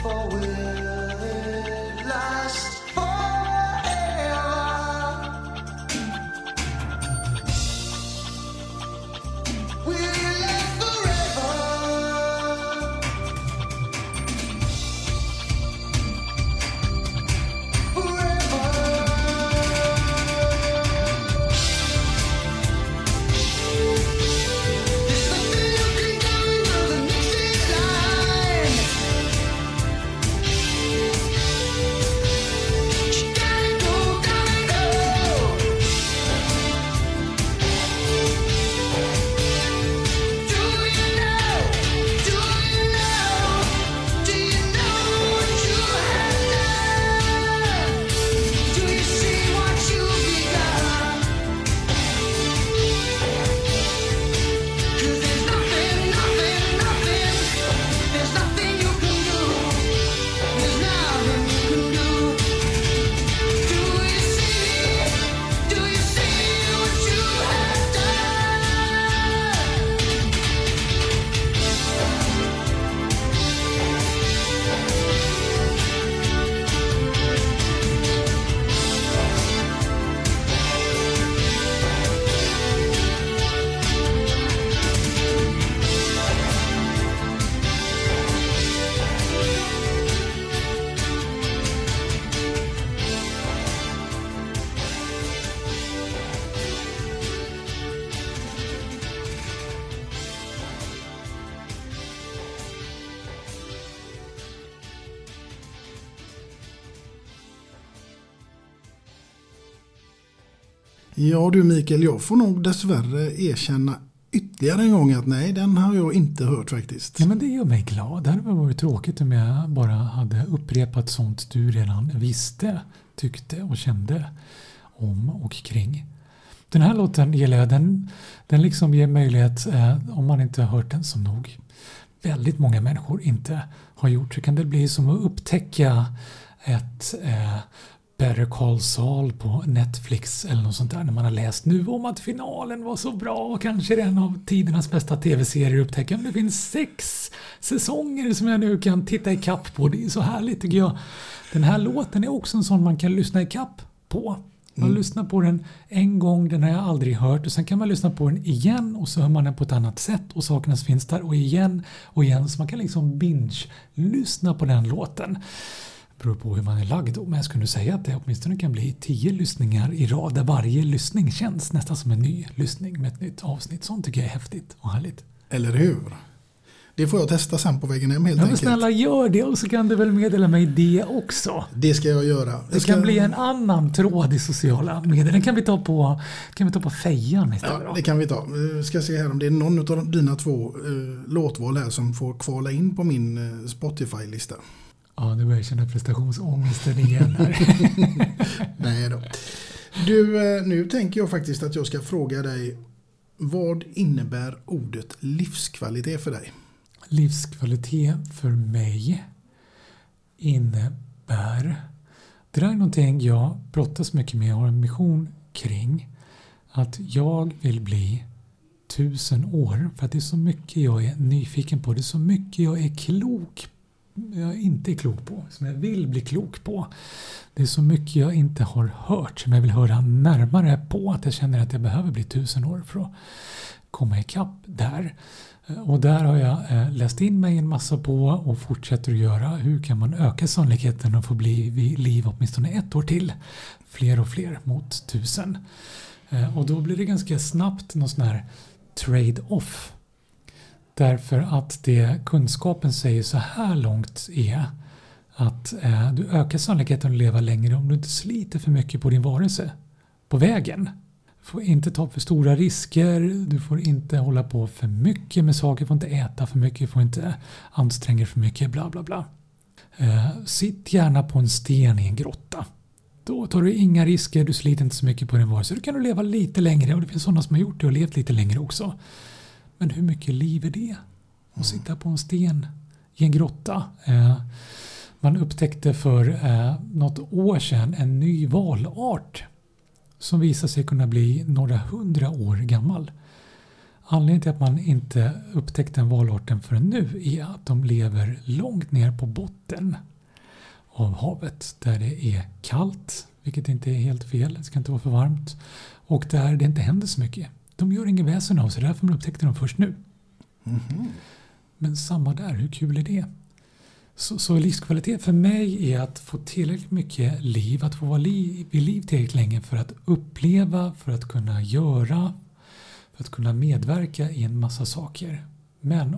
C: for we're
A: Ja du Mikael, jag får nog dessvärre erkänna ytterligare en gång att nej, den har jag inte hört faktiskt.
B: Ja, men det gör mig glad. Det hade varit tråkigt om jag bara hade upprepat sånt du redan visste, tyckte och kände om och kring. Den här låten gillar jag. Den, den liksom ger möjlighet, eh, om man inte har hört den som nog väldigt många människor inte har gjort, så kan det bli som att upptäcka ett eh, Better Call Saul på Netflix eller något sånt där när man har läst nu om att finalen var så bra och kanske en av tidernas bästa tv-serier upptäcker att det finns sex säsonger som jag nu kan titta i kapp på. Det är så härligt tycker jag. Den här låten är också en sån man kan lyssna i kapp på. Man
A: Mm.
B: lyssnar på den en gång, den har jag aldrig hört och sen kan man lyssna på den igen och så hör man den på ett annat sätt och sakerna finns där och igen och igen så man kan liksom binge-lyssna på den låten. Det beror på hur man är lagd men jag skulle säga att det åtminstone kan bli tio lyssningar i rad där varje lyssning känns nästan som en ny lyssning med ett nytt avsnitt. Sånt tycker jag är häftigt och härligt.
A: Eller hur? Det får jag testa sen på vägen hem helt
B: Ja, men
A: enkelt.
B: snälla gör det och så kan du väl meddela mig det också.
A: Det ska jag göra.
B: Det
A: Jag ska-
B: kan bli en annan tråd i sociala medier. Den kan vi ta på, kan vi ta på fejan istället.
A: Ja, det kan vi ta. Vi ska se här om det är någon av dina två eh, låtval här som får kvala in på min eh, Spotify-lista.
B: Ja, nu börjar jag känna prestationsångesten igen här. (laughs)
A: Nej då. Du, eh, nu tänker jag faktiskt att jag ska fråga dig vad innebär ordet livskvalitet för dig?
B: Livskvalitet för mig innebär... Det där är någonting jag brottas mycket med och har en mission kring. Att jag vill bli tusen år för att det är så mycket jag är nyfiken på. Det är så mycket jag är klok jag inte är klok på, som jag vill bli klok på. Det är så mycket jag inte har hört som jag vill höra närmare på att jag känner att jag behöver bli tusen år för att komma ikapp där. Och där har jag eh, läst in mig en massa på och fortsätter att göra. Hur kan man öka sannolikheten att få bli vid liv åtminstone ett år till? Fler och fler mot tusen. Eh, och då blir det ganska snabbt någon sån här trade-off. Därför att det kunskapen säger så här långt är att eh, du ökar sannolikheten att leva längre om du inte sliter för mycket på din varelse på vägen. Du får inte ta för stora risker, du får inte hålla på för mycket med saker, du får inte äta för mycket, du får inte anstränga dig för mycket, bla bla bla. Eh, sitt gärna på en sten i en grotta. Då tar du inga risker, du sliter inte så mycket på din varelse. Då kan du leva lite längre och det finns sådana som har gjort det och levt lite längre också. Men hur mycket liv är det? Att sitta på en sten i en grotta. Eh, man upptäckte för eh, något år sedan en ny valart som visar sig kunna bli några hundra år gammal. Anledningen till att man inte upptäckte den valarten förrän nu är att de lever långt ner på botten av havet där det är kallt, vilket inte är helt fel, det ska inte vara för varmt, och där det inte händer så mycket. De gör ingen väsen av sig, därför man upptäckte dem först nu. Men samma där, hur kul är det? Så, så livskvalitet för mig är att få tillräckligt mycket liv, att få vara liv, vid liv tillräckligt länge för att uppleva, för att kunna göra, för att kunna medverka i en massa saker. Men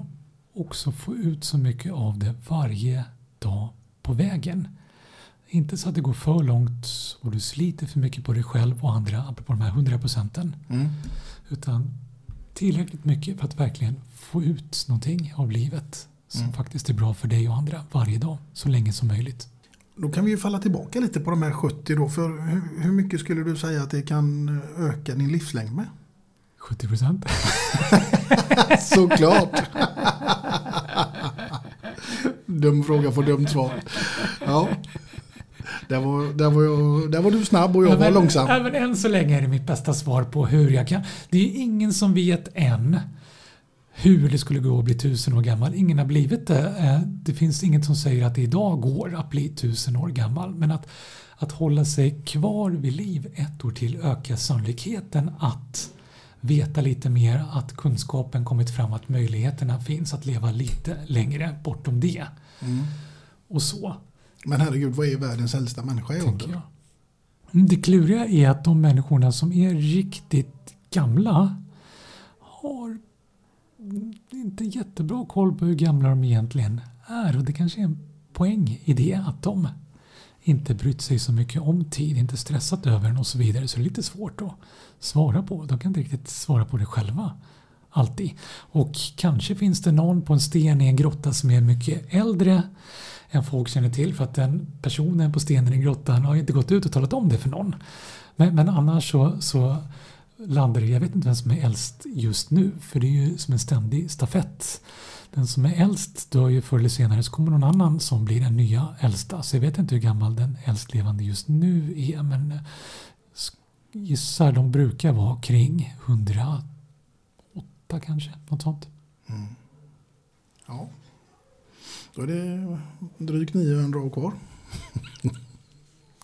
B: också få ut så mycket av det varje dag på vägen. Inte så att det går för långt och du sliter för mycket på dig själv och andra, apropå de här 100 procenten.
A: Mm.
B: Utan tillräckligt mycket för att verkligen få ut någonting av livet som
A: Mm.
B: faktiskt är bra för dig och andra varje dag, så länge som möjligt.
A: Då kan vi ju falla tillbaka lite på de här 70 då. För hur, hur mycket skulle du säga att det kan öka din livslängd med?
B: 70 procent. (laughs)
A: Såklart. Dum fråga får dumt svar. Ja. Där var, där, var jag, där var du snabb och jag var
B: men,
A: långsam.
B: ja, men än så länge är det mitt bästa svar på hur jag kan. Det är ingen som vet än hur det skulle gå att bli tusen år gammal. Ingen har blivit det. Eh, Det finns inget som säger att det idag går att bli tusen år gammal. Men att, att hålla sig kvar vid liv ett år till ökar sannolikheten att veta lite mer, att kunskapen kommit fram, att möjligheterna finns att leva lite längre bortom det.
A: Mm.
B: Och så.
A: Men herregud, vad är världens äldsta människa i ålder?
B: jag. Det kluriga är att de människorna som är riktigt gamla har inte jättebra koll på hur gamla de egentligen är. Och det kanske är en poäng i det att de inte brytt sig så mycket om tid, inte stressat över den och så vidare. Så det är lite svårt att svara på. De kan inte riktigt svara på det själva. Alltid. Och kanske finns det någon på en sten i en grotta som är mycket äldre än folk känner till för att den personen på stenen i grottan har inte gått ut och talat om det för någon. Men, men annars så, så landar det, jag vet inte vem som är äldst just nu för det är ju som en ständig stafett. Den som är äldst dör ju förr eller senare så kommer någon annan som blir den nya äldsta. Så jag vet inte hur gammal den äldst levande just nu är men eh, gissar de brukar vara kring 108 kanske, något sånt.
A: Mm. Ja. Då är det drygt 900 år kvar.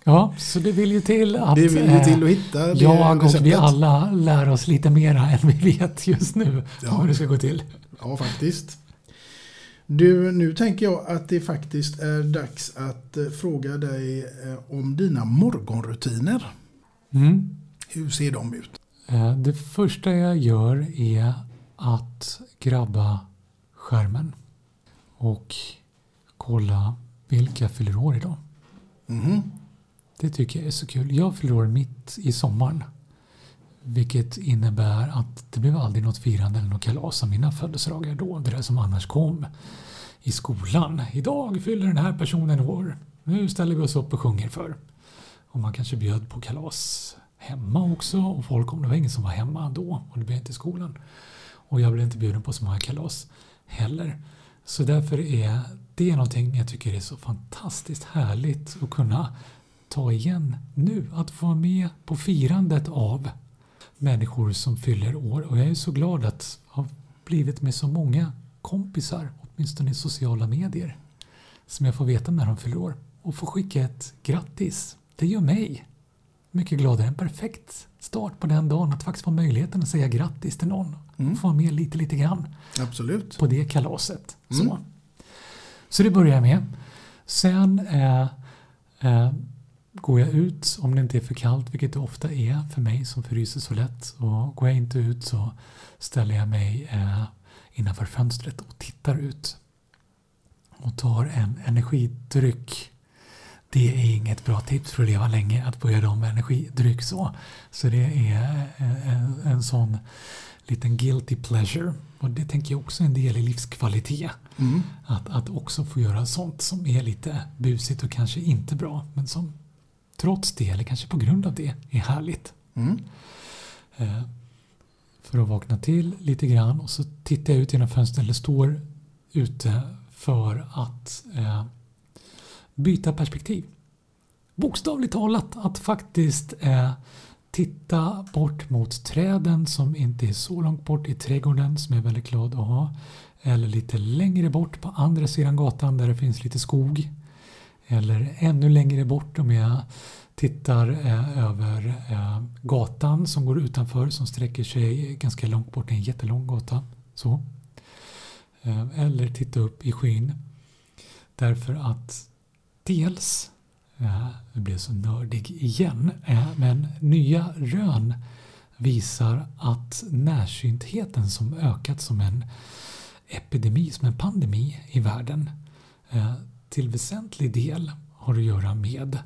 B: Ja, så det vill ju till att
A: det vill ju till att hitta
B: det jag och vi alla lär oss lite mera än vi vet just nu ja. hur det ska gå till.
A: Ja, faktiskt. Du, nu tänker jag att det faktiskt är dags att eh, fråga dig eh, om dina morgonrutiner.
B: Mm.
A: Hur ser de ut?
B: Eh, det första jag gör är att grabba skärmen och kolla vilka fyller år idag.
A: Mm.
B: Det tycker jag är så kul. Jag fyller år mitt i sommaren. Vilket innebär att det blev aldrig något firande eller något kalas av mina födelsedagar då. Det där som annars kom i skolan. Idag fyller den här personen år. Nu ställer vi oss upp och sjunger för. Och man kanske bjöd på kalas hemma också. Och folk kom. Det var ingen som var hemma då och det blev inte skolan. Och jag blev inte bjuden på så många kalas heller. Så därför är det någonting jag tycker är så fantastiskt härligt att kunna ta igen nu. Att få vara med på firandet av människor som fyller år. Och jag är så glad att ha blivit med så många kompisar, åtminstone i sociala medier, som jag får veta när de fyller år. Och få skicka ett grattis. Det gör mig mycket gladare. En perfekt start på den dagen att faktiskt få möjligheten att säga grattis till någon. Mm. Få vara med lite, lite grann.
A: Absolut.
B: På det kalaset.
A: Mm.
B: Så så det börjar jag med. Sen eh, eh, går jag ut om det inte är för kallt, vilket det ofta är för mig som fryser så lätt. Och går jag inte ut så ställer jag mig eh, innanför fönstret och tittar ut. Och tar en energidryck. Det är inget bra tips för att leva länge att börja dagen med energidryck så. Så det är eh, en, en sån liten guilty pleasure. Och det tänker jag också är en del i livskvalitet.
A: Mm.
B: Att, att också få göra sånt som är lite busigt och kanske inte bra men som trots det, eller kanske på grund av det, är härligt.
A: Mm.
B: Eh, för att vakna till lite grann och så tittar jag ut genom fönstret eller står ute för att eh, byta perspektiv. Bokstavligt talat att faktiskt eh, titta bort mot träden som inte är så långt bort i trädgården som jag är väldigt glad att ha. Eller lite längre bort på andra sidan gatan där det finns lite skog. Eller ännu längre bort om jag tittar eh, över eh, gatan som går utanför som sträcker sig ganska långt bort. Det är en jättelång gata. Så. Eh, eller titta upp i skyn. Därför att dels, eh, jag blev så nördig igen, men nya rön visar att närsyntheten som ökat som en epidemi, som en pandemi i världen eh, till väsentlig del har att göra med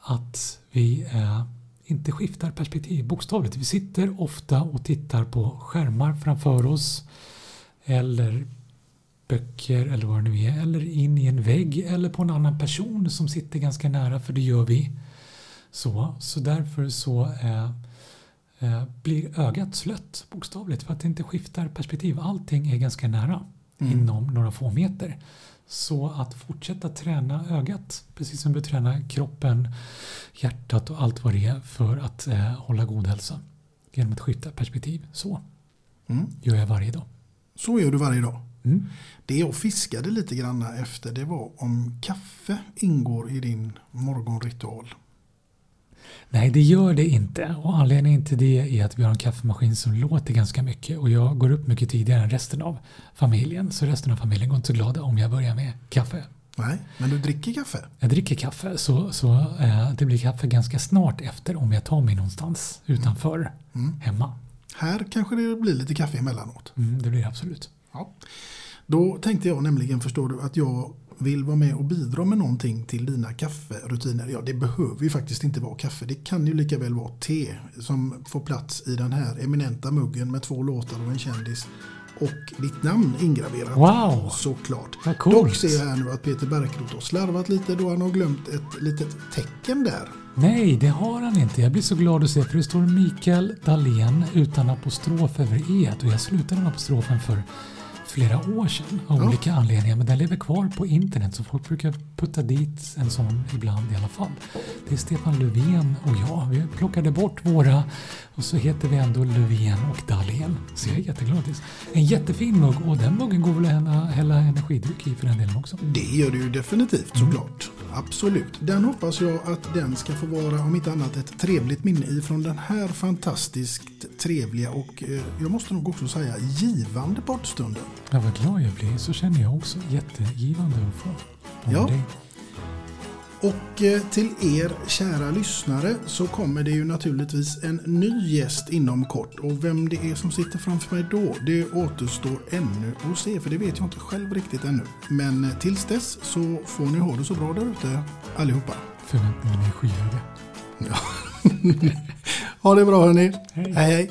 B: att vi eh, inte skiftar perspektiv bokstavligt. Vi sitter ofta och tittar på skärmar framför oss eller böcker eller vad det nu är eller in i en vägg eller på en annan person som sitter ganska nära för det gör vi. Så, så därför så eh, eh, blir ögat slött bokstavligt för att det inte skiftar perspektiv. Allting är ganska nära
A: Mm.
B: inom några få meter. Så att fortsätta träna ögat, precis som vi tränar kroppen, hjärtat och allt vad det är för att eh, hålla god hälsa. Genom att skifta perspektiv. Så
A: Mm.
B: gör jag varje dag.
A: Så gör du varje dag.
B: Mm.
A: Det jag fiskade lite grann efter det var om kaffe ingår i din morgonritual.
B: Nej, det gör det inte. Och anledningen till det är att vi har en kaffemaskin som låter ganska mycket och jag går upp mycket tidigare än resten av familjen. Så resten av familjen går inte så glada om jag börjar med kaffe.
A: Nej, men du dricker kaffe?
B: Jag dricker kaffe så, så eh, det blir kaffe ganska snart efter om jag tar mig någonstans utanför
A: Mm.
B: hemma.
A: Här kanske det blir lite kaffe emellanåt.
B: Mm, det blir det absolut.
A: Ja. Då tänkte jag nämligen, förstår du, att jag vill vara med och bidra med någonting till dina kafferutiner. Ja, det behöver ju faktiskt inte vara kaffe. Det kan ju lika väl vara te som får plats i den här eminenta muggen med två låtar och en kändis och ditt namn ingraverat.
B: Wow!
A: Såklart.
B: Vad coolt.
A: Dock ser jag här nu att Peter Bärkroth har slarvat lite då han har glömt ett litet tecken där.
B: Nej, det har han inte. Jag blir så glad att se för det står Mikael Dahlén utan apostrof över e och jag slutade den apostrofen för flera år sedan av
A: Ja.
B: olika anledningar men den lever kvar på internet så folk brukar putta dit en sån ibland i alla fall. Det är Stefan Löfven och jag. Vi plockade bort våra och så heter vi ändå Löfven och Dahlén. Så jag är jätteglad. En jättefin mugg och den muggen går väl att hälla, energidryck i för den delen också.
A: Det gör det ju definitivt såklart. Absolut. Den hoppas jag att den ska få vara om inte annat ett trevligt minne ifrån den här fantastiskt trevliga och eh, jag måste nog också säga givande poddstunden.
B: Ja, vad glad jag blir. Så känner jag också. Jättegivande att få
A: Ja.
B: dig.
A: Och eh, till er kära lyssnare så kommer det ju naturligtvis en ny gäst inom kort. Och vem det är som sitter framför mig då, det återstår ännu att se. För det vet jag inte själv riktigt ännu. Men eh, tills dess så får ni ha det så bra där ute allihopa.
B: Förväntningarna är skyhöga.
A: Ja. (laughs) ha det bra hörni.
B: Hej.
A: hej. hej.